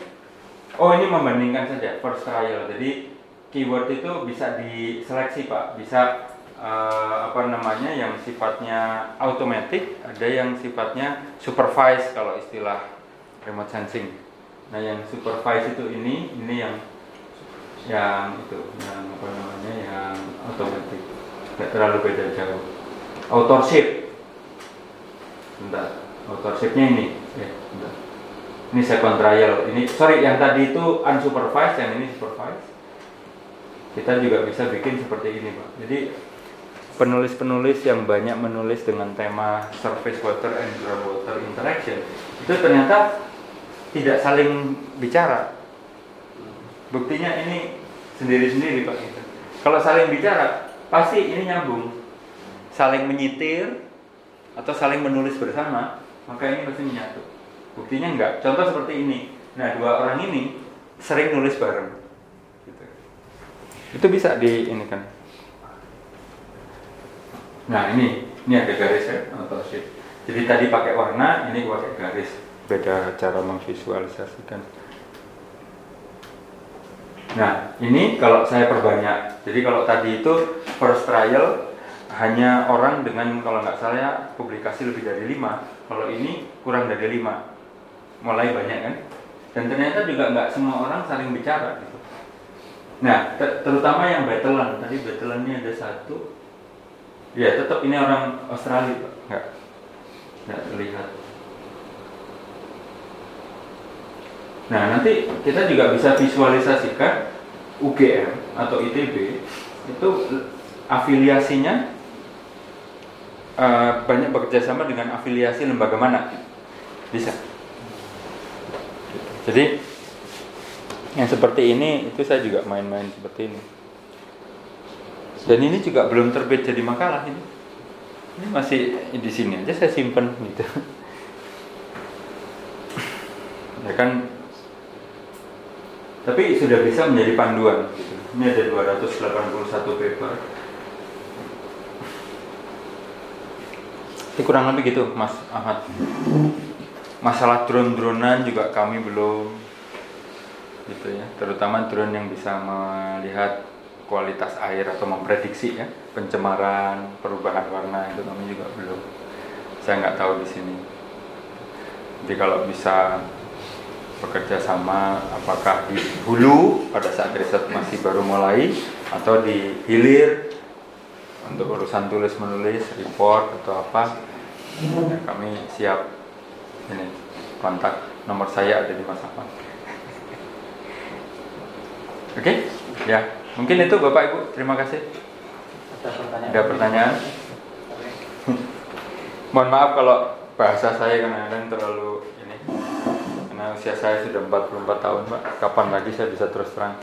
oh ini membandingkan saja first trial. Jadi keyword itu bisa diseleksi Pak, bisa eh, apa namanya yang sifatnya automatic, ada yang sifatnya supervised kalau istilah remote sensing. Nah yang supervised itu ini, ini yang yang itu, yang apa namanya, yang automatic, nggak terlalu beda jauh. Authorship, bentar, authorshipnya ini, ya, bentar. Ini second trial. Ini sorry, yang tadi itu unsupervised, yang ini supervised. Kita juga bisa bikin seperti ini, Pak. Jadi penulis-penulis yang banyak menulis dengan tema surface water and groundwater interaction itu ternyata tidak saling bicara. Buktinya ini sendiri-sendiri, Pak. Gitu. Kalau saling bicara, pasti ini nyambung. Saling menyitir atau saling menulis bersama, maka ini pasti menyatu. Buktinya enggak. Contoh seperti ini. Nah, dua orang ini sering nulis bareng. Gitu. Itu bisa di ini kan. Nah, ini ini ada garis ya, authorship. Jadi tadi pakai warna, ini pakai garis. Beda cara memvisualisasikan. Nah, ini kalau saya perbanyak. Jadi kalau tadi itu first trial hanya orang dengan kalau nggak salah publikasi lebih dari lima. Kalau ini kurang dari lima. Mulai banyak kan? Dan ternyata juga nggak semua orang saling bicara gitu. Nah ter terutama yang battlean tadi ini ada satu. Ya tetap ini orang Australia nggak nggak terlihat nah nanti kita juga bisa visualisasikan UGM atau ITB itu afiliasinya uh, banyak bekerja sama dengan afiliasi lembaga mana bisa jadi yang seperti ini itu saya juga main-main seperti ini. Dan ini juga belum terbit jadi makalah ini. Ini masih di sini aja saya simpen gitu. Ya kan tapi sudah bisa menjadi panduan gitu. Ini ada 281 paper. Ini kurang lebih gitu Mas Ahmad masalah drone-dronan juga kami belum gitu ya terutama drone yang bisa melihat kualitas air atau memprediksi ya pencemaran perubahan warna itu kami juga belum saya nggak tahu di sini jadi kalau bisa bekerja sama apakah di hulu pada saat riset masih baru mulai atau di hilir untuk urusan tulis menulis report atau apa ya, kami siap ini kontak nomor saya ada di Mas Ahmad. Oke, okay? ya mungkin itu Bapak Ibu terima kasih. Ada pertanyaan? Ada pertanyaan? Mohon maaf kalau bahasa saya kadang-kadang terlalu usia saya sudah 44 tahun Pak. Kapan lagi saya bisa terus terang?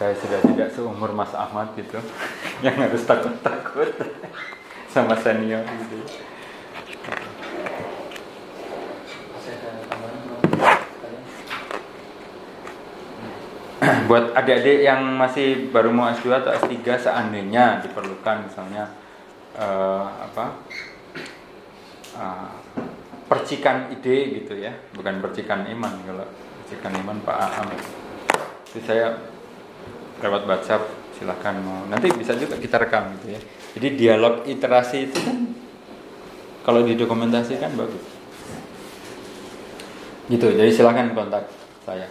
Saya sudah tidak seumur Mas Ahmad gitu, yang harus takut-takut sama senior gitu. buat adik-adik yang masih baru mau S2 atau S3 seandainya diperlukan misalnya uh, apa uh, percikan ide gitu ya. Bukan percikan iman kalau percikan iman Pak Aam. Itu saya lewat WhatsApp silahkan mau. Nanti bisa juga kita rekam gitu ya. Jadi dialog iterasi itu kan kalau didokumentasikan bagus. Gitu jadi silahkan kontak saya.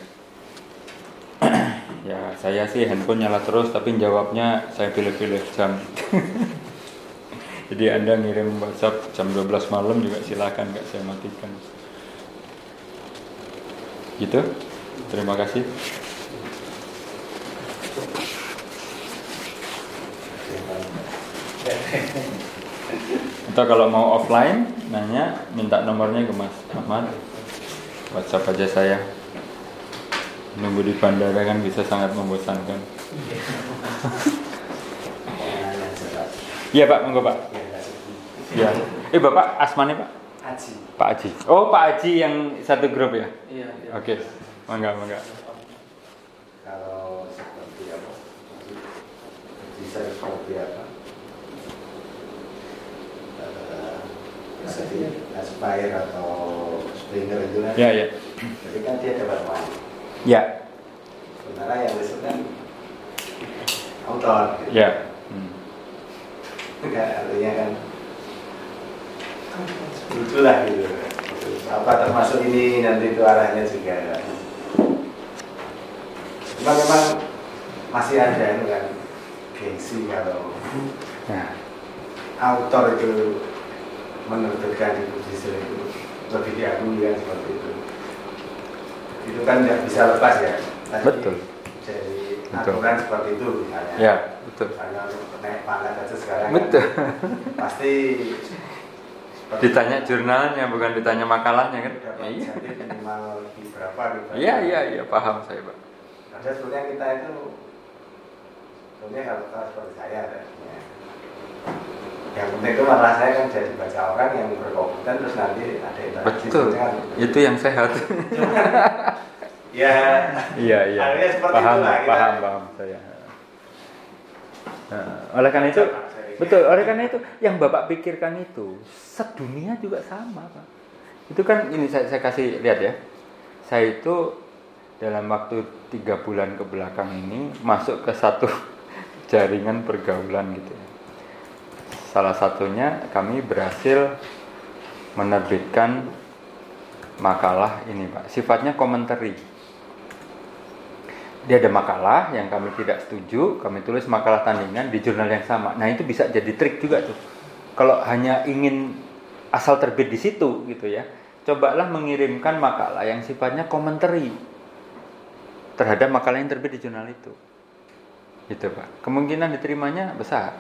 Ya saya sih handphone nyala terus tapi jawabnya saya pilih-pilih jam jadi anda ngirim WhatsApp jam 12 malam juga silakan nggak saya matikan gitu terima kasih atau kalau mau offline nanya minta nomornya ke Mas Ahmad WhatsApp aja saya. Nunggu di bandara kan bisa sangat membosankan. Iya Pak, monggo Pak. Iya. Eh Bapak asmane Pak? Haji. Pak Aji. Oh Pak Aji yang satu grup ya? Iya, iya. Oke. Mangga, mangga. Kalau seperti apa? Bisa seperti apa? Eh, Jadi aspire atau springer itu kan, Ya, ya. jadi kan dia dapat uang. Ya, Sementara yang listrik kan autor. Gitu. Kan artinya kan itulah gitu. Apa termasuk ini nanti itu arahnya juga. Cuma memang masih ada itu kan gengsi kalau Nah, autor itu menerbitkan di publisher itu lebih diakui kan seperti itu. Itu kan tidak bisa lepas ya. Tadi Betul. Jadi Betul. Aturan seperti itu misalnya. ya, betul. Misalnya untuk naik pangkat aja sekarang Betul. kan pasti Ditanya jurnalnya bukan ditanya makalahnya kan? dapat Ya, iya. insentif minimal di berapa gitu. Iya, iya, iya, paham saya, Pak. Ada sebenarnya kita itu sebenarnya kalau kalau seperti saya ya. Yang penting itu malah saya kan jadi baca orang yang berkompeten terus nanti ada interaksi Betul. kan. Itu yang sehat. Ya, Iya, iya. Paham, itulah kita. paham, paham saya. Nah, oleh karena itu, betul. Oleh karena itu, yang bapak pikirkan itu sedunia juga sama, pak. Itu kan ini saya, saya kasih lihat ya. Saya itu dalam waktu tiga bulan ke belakang ini masuk ke satu jaringan pergaulan gitu. ya. Salah satunya kami berhasil menerbitkan makalah ini, pak. Sifatnya komentari dia ada makalah yang kami tidak setuju, kami tulis makalah tandingan di jurnal yang sama. Nah itu bisa jadi trik juga tuh. Kalau hanya ingin asal terbit di situ gitu ya, cobalah mengirimkan makalah yang sifatnya komentari terhadap makalah yang terbit di jurnal itu. Gitu pak. Kemungkinan diterimanya besar,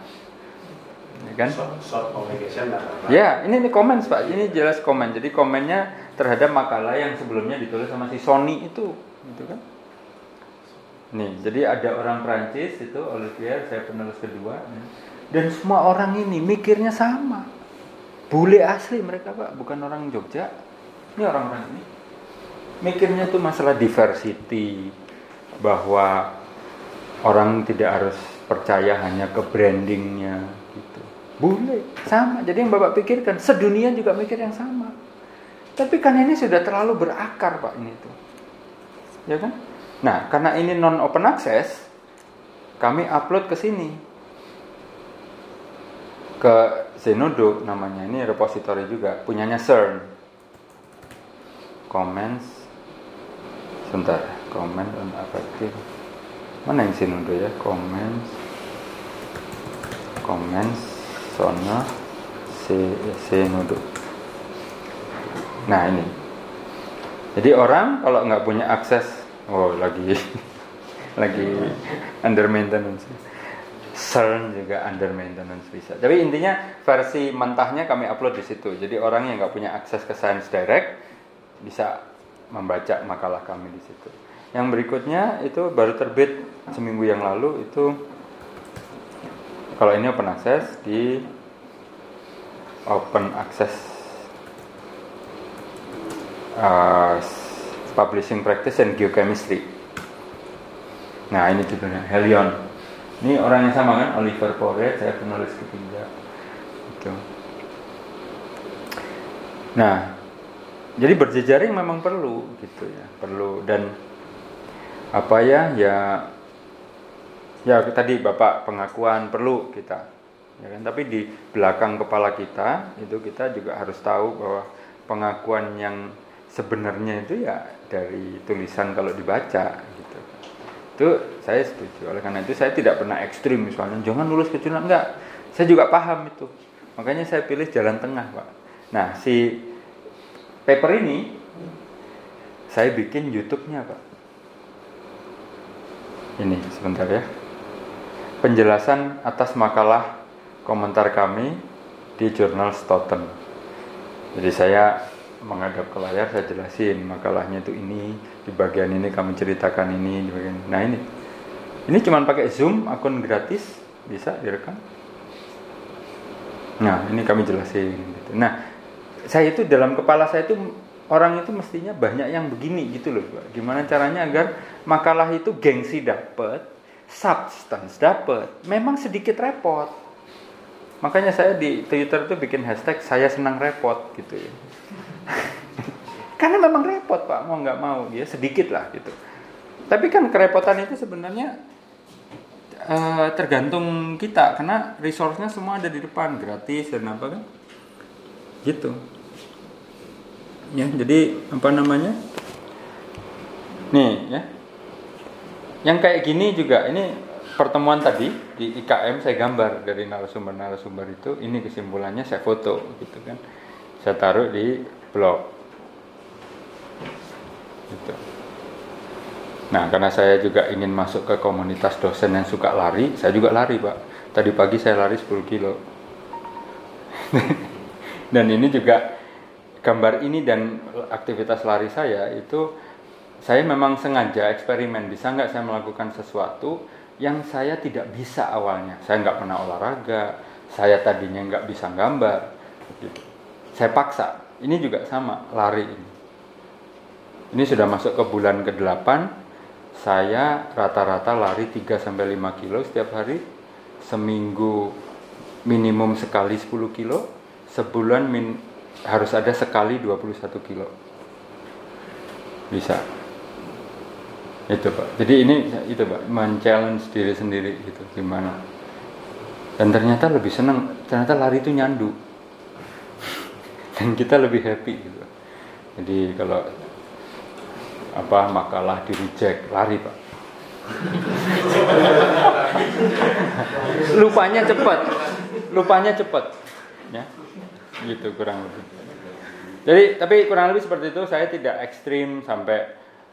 ya kan? short, short communication apa Ya, ini ini komen pak. Ini jelas komen. Jadi komennya terhadap makalah yang sebelumnya ditulis sama si Sony itu, gitu kan? Nih, jadi ada orang Prancis itu Olivier, saya penulis kedua, dan semua orang ini mikirnya sama. Bule asli mereka pak, bukan orang Jogja. Ini orang-orang ini mikirnya tuh masalah diversity, bahwa orang tidak harus percaya hanya ke brandingnya gitu. Bule sama. Jadi yang bapak pikirkan sedunia juga mikir yang sama. Tapi kan ini sudah terlalu berakar pak ini tuh, ya kan? Nah karena ini non open access, kami upload ke sini. Ke Zenodo namanya ini repository juga punyanya CERN. Comments. Sebentar comment on affective mana yang Zenodo ya? Comments. Comments sono Zenodo. Nah ini. Jadi orang kalau nggak punya akses oh lagi lagi under maintenance CERN juga under maintenance bisa. Tapi intinya versi mentahnya kami upload di situ. Jadi orang yang nggak punya akses ke Science Direct bisa membaca makalah kami di situ. Yang berikutnya itu baru terbit seminggu yang lalu itu kalau ini open access di open access uh, publishing practice and geochemistry. Nah ini judulnya Helion. Ini orang yang sama kan, Oliver Poret, saya penulis ketiga. Gitu. Nah, jadi berjejaring memang perlu gitu ya, perlu dan apa ya, ya, ya tadi bapak pengakuan perlu kita, ya kan. Tapi di belakang kepala kita itu kita juga harus tahu bahwa pengakuan yang sebenarnya itu ya dari tulisan kalau dibaca gitu. Itu saya setuju. Oleh karena itu saya tidak pernah ekstrim misalnya jangan lulus ke jurnal. Enggak. Saya juga paham itu. Makanya saya pilih jalan tengah pak. Nah si paper ini saya bikin YouTube-nya pak. Ini sebentar ya. Penjelasan atas makalah komentar kami di jurnal Stoughton. Jadi saya menghadap ke layar saya jelasin makalahnya itu ini di bagian ini kami ceritakan ini di bagian nah ini. Ini cuma pakai zoom akun gratis bisa direkam. Nah ini kami jelasin gitu. nah saya itu dalam kepala saya itu orang itu mestinya banyak yang begini gitu loh gimana caranya agar makalah itu gengsi dapat substance dapat memang sedikit repot. Makanya saya di Twitter itu bikin hashtag saya senang repot gitu ya karena memang repot pak. Mau nggak mau ya sedikit lah gitu. Tapi kan kerepotan itu sebenarnya uh, tergantung kita karena resource-nya semua ada di depan gratis dan apa kan. Gitu. Ya jadi apa namanya? Nih ya. Yang kayak gini juga ini pertemuan tadi di IKM saya gambar dari narasumber-narasumber itu. Ini kesimpulannya saya foto gitu kan. Saya taruh di blog gitu. Nah, karena saya juga ingin masuk ke komunitas dosen yang suka lari, saya juga lari, Pak. Tadi pagi saya lari 10 kilo. dan ini juga gambar ini dan aktivitas lari saya itu saya memang sengaja eksperimen bisa nggak saya melakukan sesuatu yang saya tidak bisa awalnya. Saya nggak pernah olahraga, saya tadinya nggak bisa gambar. Gitu. Saya paksa ini juga sama, lari ini. Ini sudah masuk ke bulan ke-8. Saya rata-rata lari 3 sampai 5 kilo setiap hari. Seminggu minimum sekali 10 kilo. Sebulan min, harus ada sekali 21 kilo. Bisa. Itu Pak. Jadi ini itu Pak, men-challenge diri sendiri gitu gimana. Dan ternyata lebih senang, ternyata lari itu nyandu dan kita lebih happy gitu. Jadi kalau apa makalah di reject lari pak. lupanya cepat, lupanya cepat, ya, gitu kurang lebih. Jadi tapi kurang lebih seperti itu. Saya tidak ekstrim sampai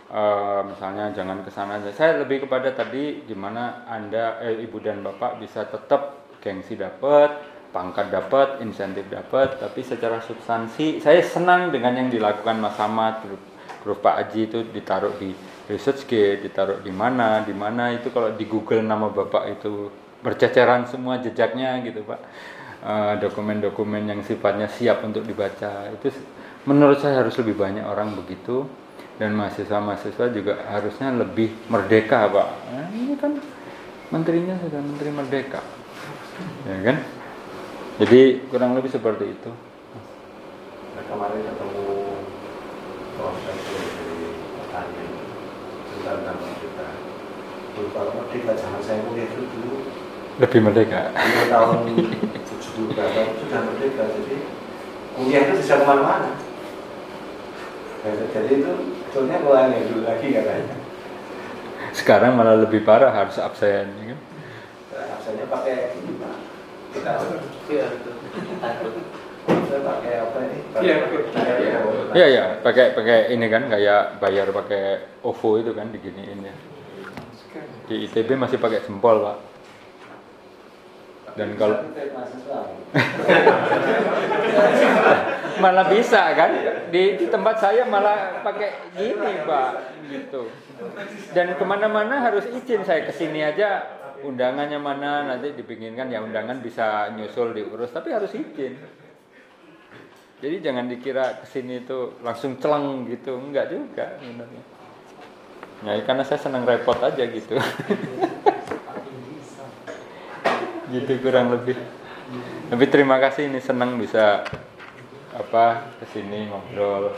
uh, misalnya jangan ke sana aja. Saya lebih kepada tadi gimana anda, eh, ibu dan bapak bisa tetap gengsi dapat, pangkat dapat, insentif dapat, tapi secara substansi saya senang dengan yang dilakukan Mas Samad, grup, grup Pak Aji itu ditaruh di ResearchGate, ditaruh di mana, di mana itu kalau di Google nama Bapak itu berceceran semua jejaknya gitu Pak. Eh, dokumen-dokumen uh, yang sifatnya siap untuk dibaca itu menurut saya harus lebih banyak orang begitu dan mahasiswa-mahasiswa juga harusnya lebih merdeka Pak. Nah, ini kan menterinya sudah menteri merdeka, ya kan? Jadi kurang lebih seperti itu. Nah, kemarin ketemu proses dari petani tentang kita. Kalau merdeka jangan saya kuliah itu dulu lebih merdeka. Dua tahun berapa sudah merdeka. Jadi kuliah itu bisa ke mana-mana. Jadi itu sebetulnya mulai dulu lagi katanya. Sekarang malah lebih parah harus absen, ya kan? Absennya pakai ini pak Iya, Iya, Iya ya, pakai pakai ini kan kayak bayar pakai OVO itu kan diginiin ya. Di ITB masih pakai jempol pak. Dan kalau malah bisa kan di, di tempat saya malah pakai gini pak gitu. Dan ke mana-mana harus izin saya ke sini aja undangannya mana nanti dipinginkan ya undangan bisa nyusul diurus tapi harus izin. Jadi jangan dikira ke sini itu langsung celeng gitu enggak juga sebenarnya. Ya karena saya senang repot aja gitu. Gitu kurang lebih. Tapi terima kasih ini senang bisa apa ke sini ngobrol.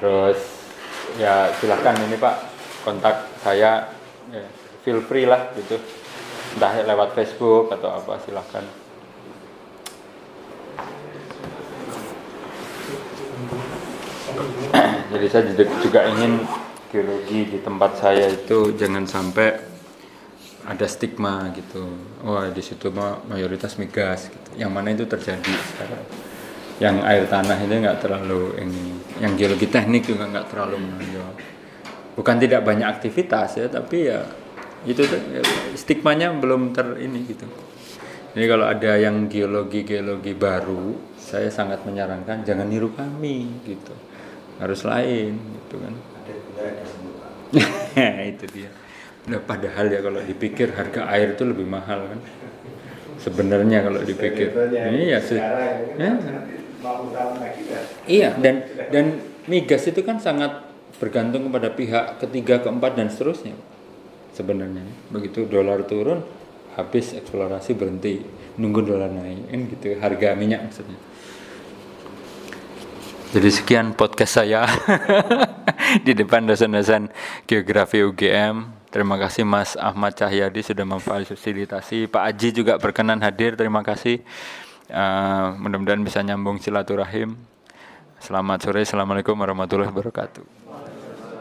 Terus ya silahkan ini pak kontak saya ya, feel free lah gitu entah lewat Facebook atau apa silahkan. Jadi saya juga ingin geologi di tempat saya itu jangan sampai ada stigma gitu. Oh di situ mayoritas migas gitu. yang mana itu terjadi sekarang. Yang air tanah ini nggak terlalu ini. Yang geologi teknik juga nggak terlalu menonjol. Bukan tidak banyak aktivitas ya tapi ya itu tuh. Stigmanya belum ter ini gitu. Jadi kalau ada yang geologi geologi baru saya sangat menyarankan jangan niru kami gitu. Harus lain gitu kan. Itu dia. Nah, padahal ya kalau dipikir harga air itu lebih mahal kan. Sebenarnya kalau dipikir. Iya ya. kan nanti 50 tahun lagi kan. Iya dan dan migas itu kan sangat bergantung kepada pihak ketiga keempat dan seterusnya sebenarnya begitu dolar turun habis eksplorasi berhenti nunggu dolar naik kan gitu harga minyak maksudnya jadi sekian podcast saya di depan dosen-dosen geografi UGM. Terima kasih Mas Ahmad Cahyadi sudah memfasilitasi. Pak Aji juga berkenan hadir. Terima kasih. Eh, mudah-mudahan bisa nyambung silaturahim. Selamat sore. Assalamualaikum warahmatullahi wabarakatuh.